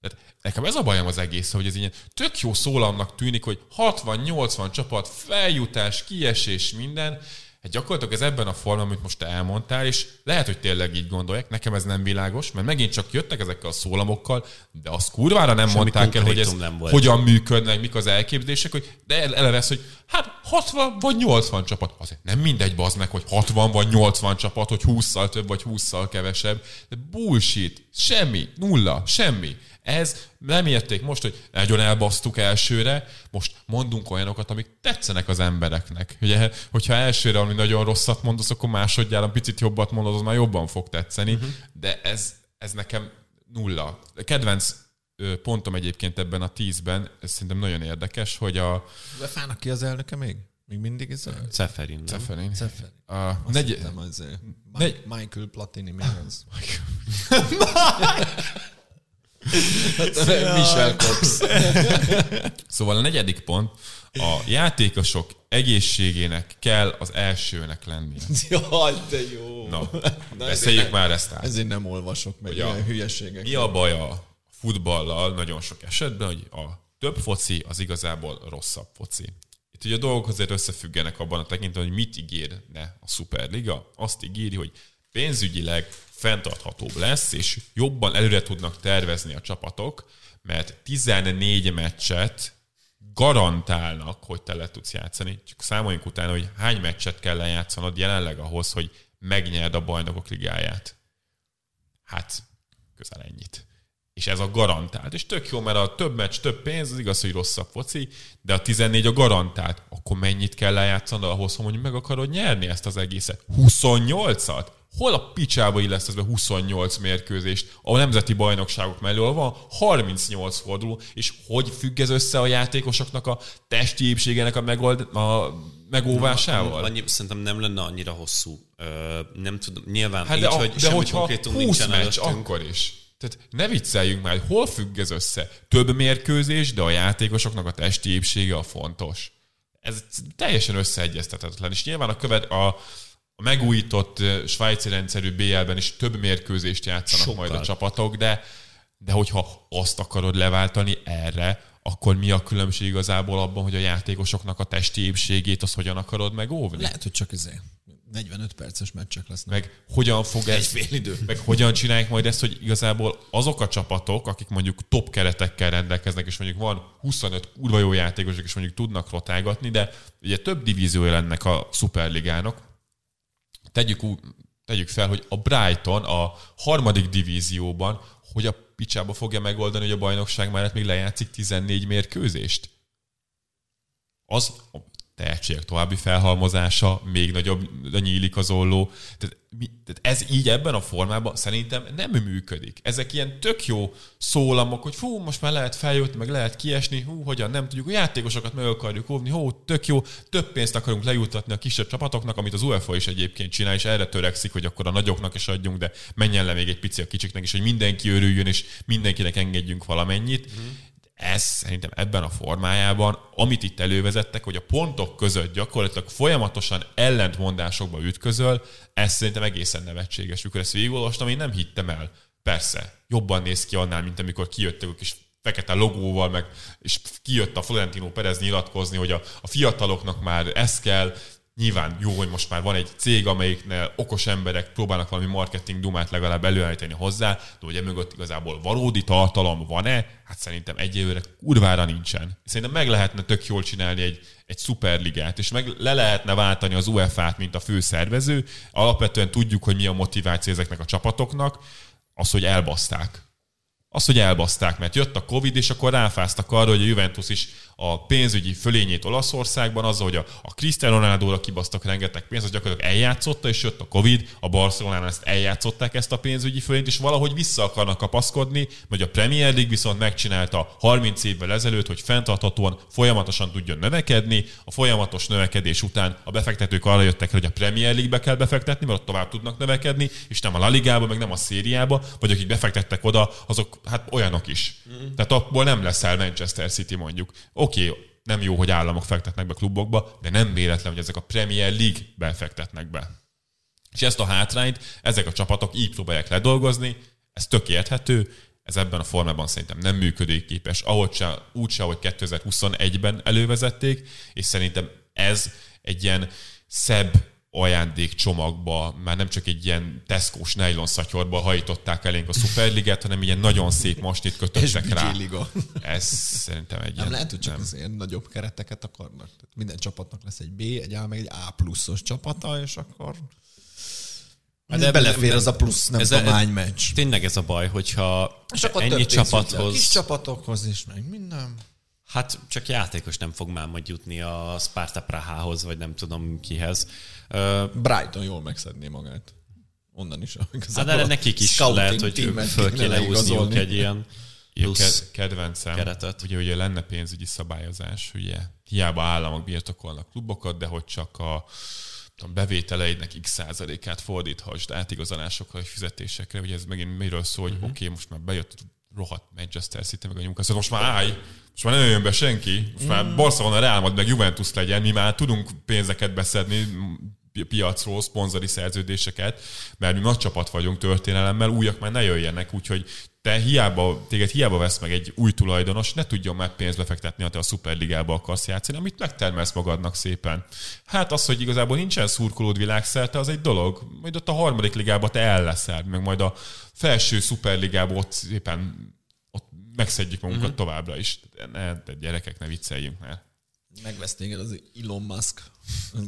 Tehát nekem ez a bajom az egész, hogy ez ilyen tök jó szólamnak tűnik, hogy 60-80 csapat, feljutás, kiesés, minden, Hát gyakorlatilag ez ebben a formában, amit most te elmondtál, és lehet, hogy tényleg így gondolják, nekem ez nem világos, mert megint csak jöttek ezekkel a szólamokkal, de azt kurvára nem Semmi mondták el, hogy ez hogyan működnek, mik az elképzelések, hogy de eleve hogy hát 60 vagy 80 csapat. Azért nem mindegy bazd meg, hogy 60 vagy 80 csapat, hogy 20-szal több vagy 20-szal kevesebb. De bullshit. Semmi. Nulla. Semmi. Ez nem érték most, hogy nagyon elbasztuk elsőre, most mondunk olyanokat, amik tetszenek az embereknek. Ugye, hogyha elsőre valami nagyon rosszat mondasz, akkor másodjára picit jobbat mondod, az már jobban fog tetszeni, uh-huh. de ez, ez nekem nulla. Kedvenc pontom egyébként ebben a tízben, ez szerintem nagyon érdekes, hogy a... De fának ki az elnöke még? Még mindig ez a Ceferin? Ceferin. Cefer. A negy- Nem az Negy- Michael Platini még az. Michel Cox. Szóval a negyedik pont, a játékosok egészségének kell az elsőnek lennie. Jaj, de jó. Na, beszéljük már ezt át. Ezért nem olvasok meg Hogy ilyen hülyeségek. Mi a baj a futballal nagyon sok esetben, hogy a több foci az igazából rosszabb foci. Itt ugye a dolgok azért összefüggenek abban a tekintetben, hogy mit ígérne a Superliga. Azt ígéri, hogy pénzügyileg fenntarthatóbb lesz, és jobban előre tudnak tervezni a csapatok, mert 14 meccset garantálnak, hogy te le tudsz játszani. Csak számoljunk utána, hogy hány meccset kell lejátszanod jelenleg ahhoz, hogy megnyerd a bajnokok ligáját. Hát, közel ennyit. És ez a garantált. És tök jó, mert a több meccs, több pénz, az igaz, hogy rosszabb foci, de a 14 a garantált. Akkor mennyit kell lejátszanod ahhoz, hogy meg akarod nyerni ezt az egészet? 28-at? Hol a picsába illesz be 28 mérkőzést? A nemzeti bajnokságok mellé ahol van 38 forduló, és hogy függ ez össze a játékosoknak a testi épségének a, megold, a megóvásával? Annyi, szerintem nem lenne annyira hosszú. Ö, nem tudom, nyilván Hát így, de, hogy de hogyha konkrétum 20 nincsen meccs, előttünk. akkor is. Tehát ne vicceljünk már, hol függ ez össze? Több mérkőzés, de a játékosoknak a testi épsége a fontos. Ez teljesen összeegyeztetetlen. És nyilván a, követ, a, a megújított svájci rendszerű BL-ben is több mérkőzést játszanak Sokkal. majd a csapatok, de, de hogyha azt akarod leváltani erre, akkor mi a különbség igazából abban, hogy a játékosoknak a testi épségét azt hogyan akarod megóvni? Lehet, hogy csak ezért 45 perces meccsek lesznek. meg hogyan fog ez, fél idő. meg hogyan csinálják majd ezt, hogy igazából azok a csapatok, akik mondjuk top keretekkel rendelkeznek, és mondjuk van 25 kurva jó játékosok, és mondjuk tudnak rotálgatni, de ugye több divíziója lennek a szuperligának. Tegyük, tegyük fel, hogy a Brighton a harmadik divízióban, hogy a picsába fogja megoldani, hogy a bajnokság mellett még lejátszik 14 mérkőzést? az tehetségek további felhalmozása, még nagyobb nyílik az olló. Tehát, mi, tehát ez így ebben a formában szerintem nem működik. Ezek ilyen tök jó szólamok, hogy fú, most már lehet feljutni, meg lehet kiesni, hú, hogyan nem tudjuk, a játékosokat meg akarjuk óvni, hú, tök jó, több pénzt akarunk lejutatni a kisebb csapatoknak, amit az UEFA is egyébként csinál, és erre törekszik, hogy akkor a nagyoknak is adjunk, de menjen le még egy pici a kicsiknek is, hogy mindenki örüljön, és mindenkinek engedjünk valamennyit ez szerintem ebben a formájában, amit itt elővezettek, hogy a pontok között gyakorlatilag folyamatosan ellentmondásokba ütközöl, ez szerintem egészen nevetséges. Mikor ezt végigolvastam, én nem hittem el. Persze, jobban néz ki annál, mint amikor kijöttek a kis fekete logóval, meg, és kijött a Florentino Perez nyilatkozni, hogy a, a fiataloknak már ez kell, Nyilván jó, hogy most már van egy cég, amelyiknél okos emberek próbálnak valami marketing dumát legalább előállítani hozzá, de hogy emögött igazából valódi tartalom van-e? Hát szerintem egyelőre kurvára nincsen. Szerintem meg lehetne tök jól csinálni egy, egy szuperligát, és meg le lehetne váltani az UEFA-t, mint a fő szervező. Alapvetően tudjuk, hogy mi a motiváció ezeknek a csapatoknak, az, hogy elbaszták az, hogy elbaszták, mert jött a Covid, és akkor ráfáztak arra, hogy a Juventus is a pénzügyi fölényét Olaszországban, azzal, hogy a, a Cristiano Ronaldo-ra kibasztak rengeteg pénzt, az gyakorlatilag eljátszotta, és jött a Covid, a Barcelonánál ezt eljátszották ezt a pénzügyi fölényt, és valahogy vissza akarnak kapaszkodni, vagy a Premier League viszont megcsinálta 30 évvel ezelőtt, hogy fenntarthatóan folyamatosan tudjon növekedni, a folyamatos növekedés után a befektetők arra jöttek, hogy a Premier League-be kell befektetni, mert ott tovább tudnak növekedni, és nem a La Ligába, meg nem a szériába, vagy akik befektettek oda, azok hát olyanok is. Mm. Tehát abból nem leszel Manchester City mondjuk. Oké, okay, nem jó, hogy államok fektetnek be klubokba, de nem véletlen, hogy ezek a Premier League-ben fektetnek be. És ezt a hátrányt ezek a csapatok így próbálják ledolgozni, ez tök érthető, ez ebben a formában szerintem nem működőképes, ahogy se, úgy se, ahogy 2021-ben elővezették, és szerintem ez egy ilyen szebb ajándékcsomagba, már nem csak egy ilyen Tesco-s nylon szatyorba hajították elénk a Superligát, hanem ilyen nagyon szép masnit kötöttek rá. liga. Ez szerintem egy Nem ilyen... lehet, hogy csak nem. az ilyen nagyobb kereteket akarnak. Tehát minden csapatnak lesz egy B, egy A, meg egy A pluszos csapata, és akkor Hát de belefér az a plusz, nem ez- tudom hány meccs. Tényleg ez a baj, hogyha És akkor ennyi csapathoz... Kis csapatokhoz is, meg minden. Hát csak játékos nem fog már majd jutni a Sparta Prahához, vagy nem tudom kihez. Brighton jól megszedné magát. Onnan is. Hát de nekik is lehet, hogy föl kéne húzniuk egy ilyen plusz ke- kedvencem, keretet. ugye, ugye lenne pénzügyi szabályozás, ugye hiába államok birtokolnak klubokat, de hogy csak a tudom, bevételeidnek x százalékát fordíthasd átigazolásokra és fizetésekre, ugye ez megint miről szól, hogy uh-huh. oké, okay, most már bejött rohadt Manchester City, meg a Newcastle, most már állj, most már nem jön be senki, most már Barcelona, Real Madrid, meg Juventus legyen, mi már tudunk pénzeket beszedni, pi- piacról, szponzori szerződéseket, mert mi nagy csapat vagyunk történelemmel, újak már ne jöjjenek, úgyhogy te hiába, téged hiába vesz meg egy új tulajdonos, ne tudjon már pénzt befektetni, ha te a szuperligába akarsz játszani, amit megtermelsz magadnak szépen. Hát az, hogy igazából nincsen szurkolód világszerte, az egy dolog. Majd ott a harmadik ligában te el leszel, meg majd a felső szuperligában ott szépen ott megszedjük magunkat uh-huh. továbbra is. Ne, de gyerekek, ne vicceljünk már. Megvesz téged az Elon Musk.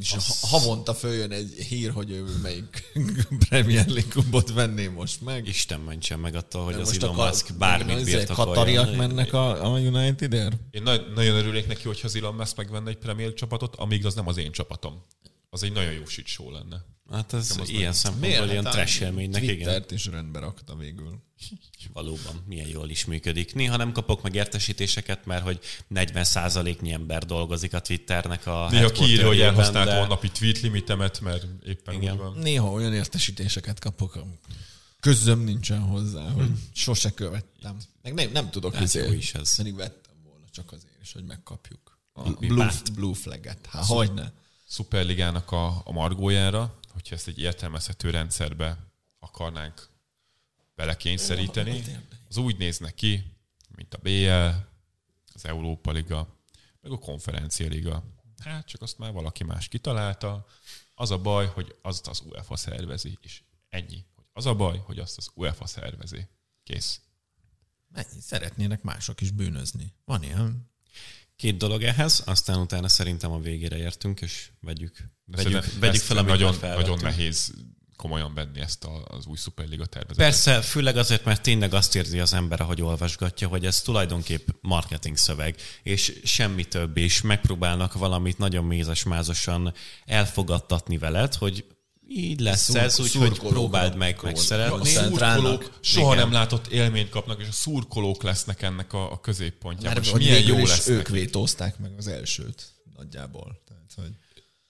És ha- havonta följön egy hír, hogy ő melyik Premier League klubot venné most meg. Isten mentsen meg attól, hogy az most Elon a Musk bármit birtokoljon. Katariak mennek a, a United-ért? Én nagy, nagyon örülnék neki, hogyha az Elon Musk megvenne egy Premier csapatot, amíg az nem az én csapatom. Az egy nagyon jó shit show lenne. Hát ez az ilyen szempontból ilyen Hát trash élménynek, igen. Is rendbe rakta végül. Valóban, milyen jól is működik. Néha nem kapok meg értesítéseket, mert hogy 40%-nyi ember dolgozik a Twitternek a Néha kiírja, hogy elhasználtam de- a napi tweet limitemet, mert éppen Igen. úgy van. Néha olyan értesítéseket kapok, közöm nincsen hozzá, hogy sose követtem. Meg nem, nem tudok Hát izé- jó is ez. Pedig vettem volna csak azért is, hogy megkapjuk. A blue, blue flag-et. Hát, hogy ne. Szuperligának a, a margójára, hogyha ezt egy értelmezhető rendszerbe akarnánk belekényszeríteni, az úgy néznek ki, mint a BL, az Európa Liga, meg a Konferencia Liga. Hát csak azt már valaki más kitalálta. Az a baj, hogy azt az UEFA szervezi, és ennyi. Hogy az a baj, hogy azt az UEFA szervezi. Kész. Mennyi szeretnének mások is bűnözni. Van ilyen. Két dolog ehhez, aztán utána szerintem a végére értünk, és vegyük, vegyük, vegyük fel, amit nagyon, felvettünk. nagyon nehéz komolyan venni ezt a, az új Superliga tervezetet. Persze, főleg azért, mert tényleg azt érzi az ember, ahogy olvasgatja, hogy ez tulajdonképp marketing szöveg, és semmi több, és megpróbálnak valamit nagyon mézes-mázosan elfogadtatni veled, hogy így lesz Szurk- ez, úgyhogy próbáld meg A megszeretni. koncentrálnak. szurkolók soha Igen. nem látott élményt kapnak, és a szurkolók lesznek ennek a, a középpontjában. Mert És hogy milyen jó lesz ők vétózták meg az elsőt nagyjából. Tehát, hogy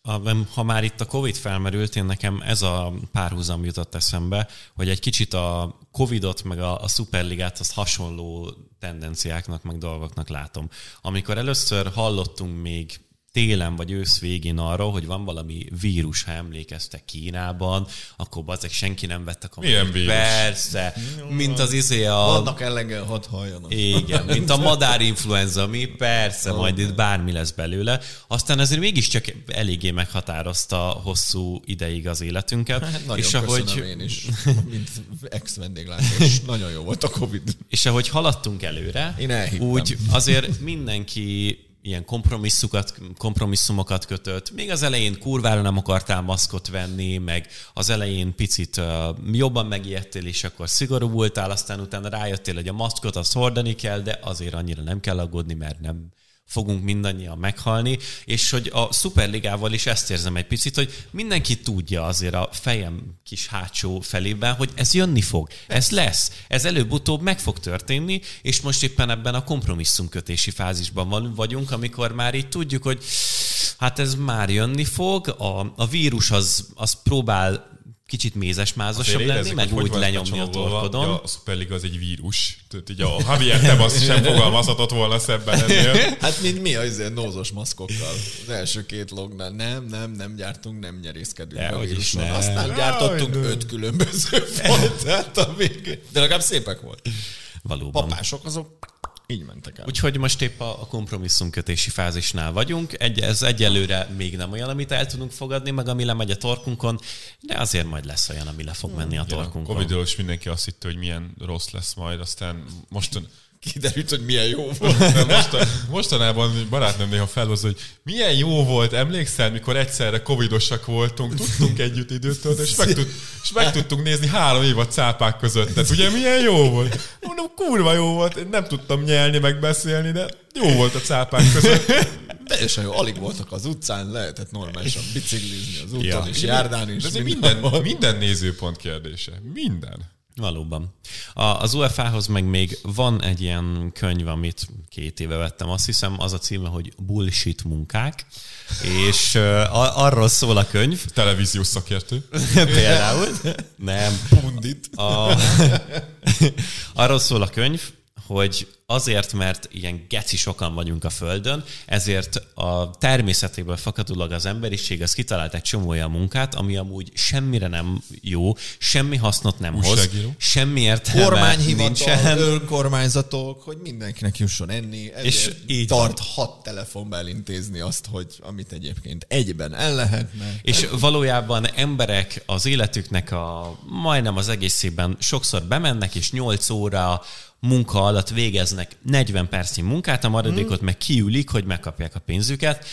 A- Ha már itt a Covid felmerült, én nekem ez a párhuzam jutott eszembe, hogy egy kicsit a Covidot meg a, a Superligát azt hasonló tendenciáknak meg dolgoknak látom. Amikor először hallottunk még télen vagy ősz végén arról, hogy van valami vírus, ha emlékeztek Kínában, akkor bazeg senki nem vette komolyan. Milyen vírus? Persze, mint az izé a... vannak elegen, hadd halljanak. Igen, mint a madárinfluenza, mi persze, majd itt bármi lesz belőle. Aztán azért mégiscsak eléggé meghatározta hosszú ideig az életünket. Hát nagyon és ahogy, én is, mint ex-vendéglátós. Nagyon jó volt a Covid. és ahogy haladtunk előre, Én elhittem. úgy azért mindenki ilyen kompromisszumokat, kompromisszumokat kötött. Még az elején kurvára nem akartál maszkot venni, meg az elején picit jobban megijedtél, és akkor szigorú voltál, aztán utána rájöttél, hogy a maszkot azt hordani kell, de azért annyira nem kell aggódni, mert nem fogunk mindannyian meghalni, és hogy a Superligával is ezt érzem egy picit, hogy mindenki tudja azért a fejem kis hátsó felében, hogy ez jönni fog, ez lesz, ez előbb-utóbb meg fog történni, és most éppen ebben a kompromisszumkötési fázisban vagyunk, amikor már így tudjuk, hogy hát ez már jönni fog, a, a vírus az, az próbál kicsit mézes-mázosabb lenni, érezzük, meg úgy lenyomni a torkodon. hogy A Superliga az egy vírus. Tehát így a Javier Tebas sem fogalmazhatott volna szebben ennél. Hát mint mi az ilyen nózos maszkokkal. Az első két lognál nem, nem, nem gyártunk, nem nyerészkedünk a Dehogy is víruson. nem. Aztán gyártottunk öt különböző fajtát a végén. De legalább szépek volt. Valóban. Papások azok így mentek el. Úgyhogy most épp a, a kompromisszumkötési fázisnál vagyunk. Egy, ez egyelőre még nem olyan, amit el tudunk fogadni, meg ami lemegy a torkunkon, de azért majd lesz olyan, ami le fog menni a A torkunkon. Covid-ról is mindenki azt hitte, hogy milyen rossz lesz majd, aztán mostan, Kiderült, hogy milyen jó volt. de mostan, mostanában barátnőm néha felhoz, hogy milyen jó volt, emlékszel, mikor egyszerre covidosak voltunk, tudtunk együtt időt tölteni, és meg, tud, és meg tudtunk nézni három év a cápák között. Tehát ugye milyen jó volt? Mondom, kurva jó volt, én nem tudtam nyelni, meg beszélni, de jó volt a cápák között. Teljesen jó, alig voltak az utcán, lehetett normálisan biciklizni az úton Ja. és járdán is. De ez minden, minden nézőpont kérdése. Minden. Valóban. A, az UEFA-hoz meg még van egy ilyen könyv, amit két éve vettem, azt hiszem, az a címe, hogy Bullshit munkák, és uh, arról szól a könyv. Televíziós szakértő. Például. Nem. Pundit. A, arról szól a könyv, hogy azért, mert ilyen geci sokan vagyunk a Földön, ezért a természetéből fakadólag az emberiség az kitalált egy csomó olyan munkát, ami amúgy semmire nem jó, semmi hasznot nem hoz, Újságíró? semmi értelme Kormányhivatal, nincsen. önkormányzatok, hogy mindenkinek jusson enni, És így tart hat telefonba elintézni azt, hogy amit egyébként egyben el lehetne. És valójában emberek az életüknek a majdnem az egészében sokszor bemennek, és 8 óra munka alatt végeznek 40 percnyi munkát, a maradékot meg kiülik, hogy megkapják a pénzüket.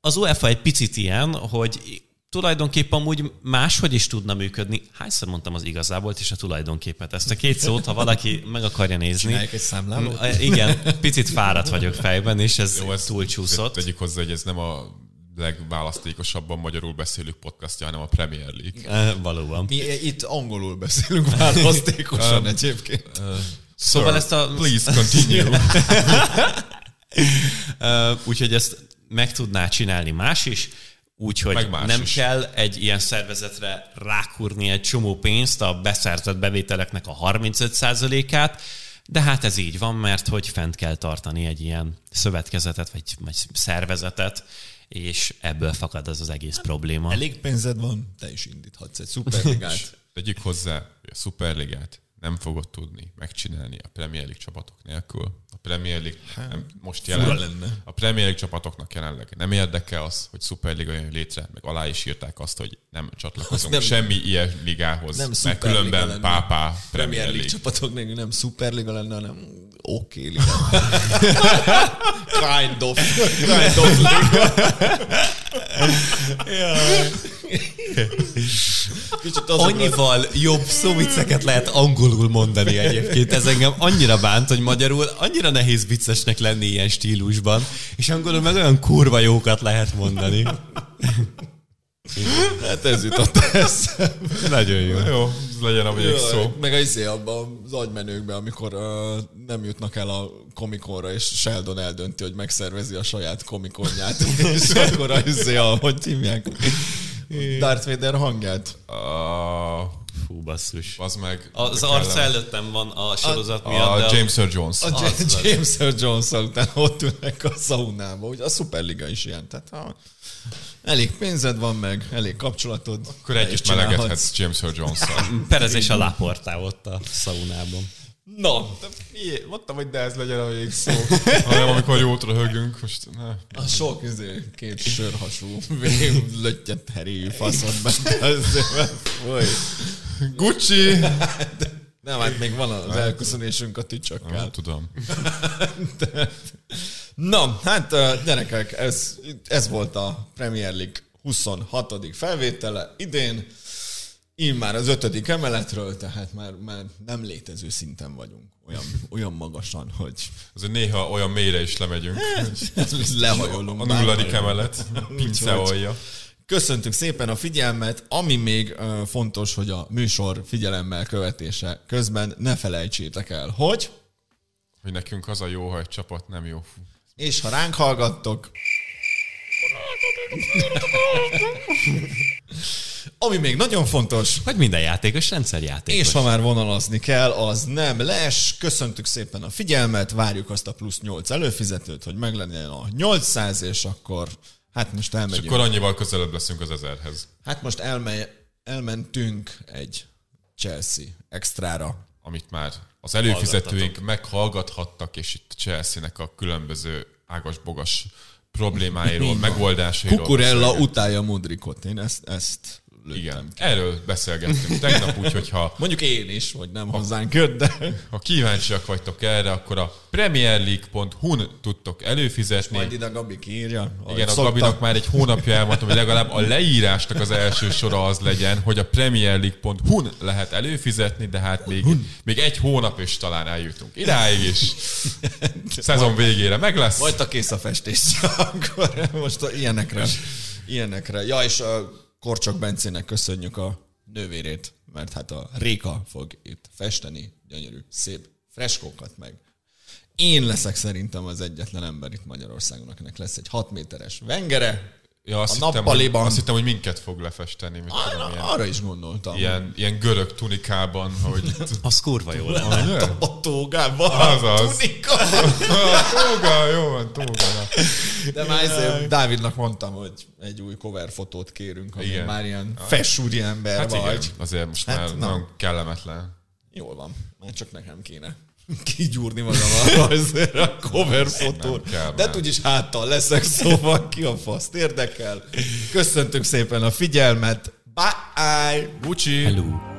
Az UEFA egy picit ilyen, hogy tulajdonképpen amúgy máshogy is tudna működni. Hányszor mondtam az igazából és a tulajdonképpet? Ezt a két szót, ha valaki meg akarja nézni. Csinálják egy számlálót? Mm, Igen, picit fáradt vagyok fejben, és ez Jó, ezt túlcsúszott. Tegyük hozzá, hogy ez nem a legválasztékosabban magyarul beszélő podcastja, hanem a Premier League. Eh, Valóban. Mi itt angolul beszélünk választékosan egyébként. Szóval ezt a... Please continue. Úgyhogy ezt meg tudná csinálni más is, úgyhogy nem is. kell egy ilyen szervezetre rákurni egy csomó pénzt a beszerzett bevételeknek a 35%-át, de hát ez így van, mert hogy fent kell tartani egy ilyen szövetkezetet, vagy, vagy szervezetet, és ebből fakad az az egész probléma. Elég pénzed van, te is indíthatsz egy szuperligát. Tegyük hozzá, hogy a Superligát nem fogod tudni megcsinálni a Premier League csapatok nélkül. A Premier League nem, most jelen, lenne. a Premier League csapatoknak jelenleg nem érdeke az, hogy Superliga jön létre, meg alá is írták azt, hogy nem csatlakozunk nem- semmi ilyen ligához, nem mert Superliga különben lenne. pápá Premier Premier League League. csapatok nélkül nem szuperliga lenne, hanem oké okay, liga. kind of. Kind of liga. Kicsit azokra, Annyival jobb szóvicceket lehet angolul mondani egyébként. Ez engem annyira bánt, hogy magyarul annyira nehéz viccesnek lenni ilyen stílusban, és angolul meg olyan kurva jókat lehet mondani. hát ez jutott eszembe. Nagyon jó. Jó, ez legyen a végszó. Meg az izé abban az agymenőkben, amikor uh, nem jutnak el a komikonra, és Sheldon eldönti, hogy megszervezi a saját komikonját, és akkor az izé, a, hogy hívják? Darth Vader hangját. A, Fú, basszus. az meg... Az arca előttem van a sorozat A miatt, de James Earl Jones. A Az. James Earl jones utána ott ülnek a szaunába, hogy a Superliga is ilyen. Tehát ha elég pénzed van meg, elég kapcsolatod. Akkor együtt melegedhetsz James Earl Jones-szal. perezés a láportá ott a szaunában. Na, Ilyé, mondtam, hogy de ez legyen a végszó. Hanem amikor jót röhögünk, most ne. a sok izé, két sörhasú, löttyet heréjű faszod benne. Gucci! Nem, hát még van az elköszönésünk a tücsökkel. Nem tudom. Na, hát gyerekek, ez, ez volt a Premier League 26. felvétele idén. Immár az ötödik emeletről, tehát már, már nem létező szinten vagyunk. Olyan, olyan magasan, hogy Azért néha olyan mélyre is lemegyünk. lehajolunk. A nulladik emelet. Pince Úgyhogy- alja. Köszöntük szépen a figyelmet. Ami még ö, fontos, hogy a műsor figyelemmel követése közben ne felejtsétek el, hogy Hogy nekünk az a jó, ha egy csapat nem jó. És ha ránk hallgattok, ami még nagyon fontos, Hogy minden játékos rendszerjátékos. és ha már vonalazni kell, az nem les. Köszöntük szépen a figyelmet, várjuk azt a plusz 8 előfizetőt, hogy meglegyen a 800, és akkor hát most És elmegyünk. akkor annyival közelebb leszünk az ezerhez. Hát most elme- elmentünk egy Chelsea extrára. Amit már az előfizetőink meghallgathattak, és itt Chelsea-nek a különböző ágas-bogas problémáiról, megoldásairól. Kukurella beszélgetünk. utálja Mudrikot. Én ezt, ezt lőttem. Igen, erről beszélgettünk tegnap, úgyhogy ha, Mondjuk én is, hogy nem hozzánk jött, de ha kíváncsiak vagytok erre, akkor a premierleague.hu-n tudtok előfizetni. majd ide Gabi kiírja. Igen, a szokta. Gabinak már egy hónapja elmondtam, hogy legalább a leírásnak az első sora az legyen, hogy a premierleague.hu-n lehet előfizetni, de hát még, még egy hónap és talán eljutunk idáig is. Szezon végére meg lesz. Majd a kész a festés. akkor most a ilyenekre. Ilyenekre. Ja, és a Korcsok Bencének köszönjük a nővérét, mert hát a Réka fog itt festeni gyönyörű, szép freskókat meg. Én leszek szerintem az egyetlen ember itt Magyarországon, akinek lesz egy 6 méteres vengere, Ja, azt, A hittem, hogy, nappaliban. azt hittem, hogy minket fog lefesteni. Mit tudom, arra, ilyen, arra is gondoltam. ilyen, ilyen görög tunikában, hogy... Az kurva jó lenne. A tógában. Azaz. Tunika. tóga, jó van, tóga. na. De már ezért Dávidnak mondtam, hogy egy új cover fotót kérünk, ha Igen. már ilyen fessúri ember Hát vagy. igen, azért most Hát már na. nagyon kellemetlen. Jól van, már csak nekem kéne kigyúrni magam a rajzra a cover kell De úgyis háttal leszek, szóval ki a faszt érdekel. Köszöntünk szépen a figyelmet. Bye! Bucsi! Hello.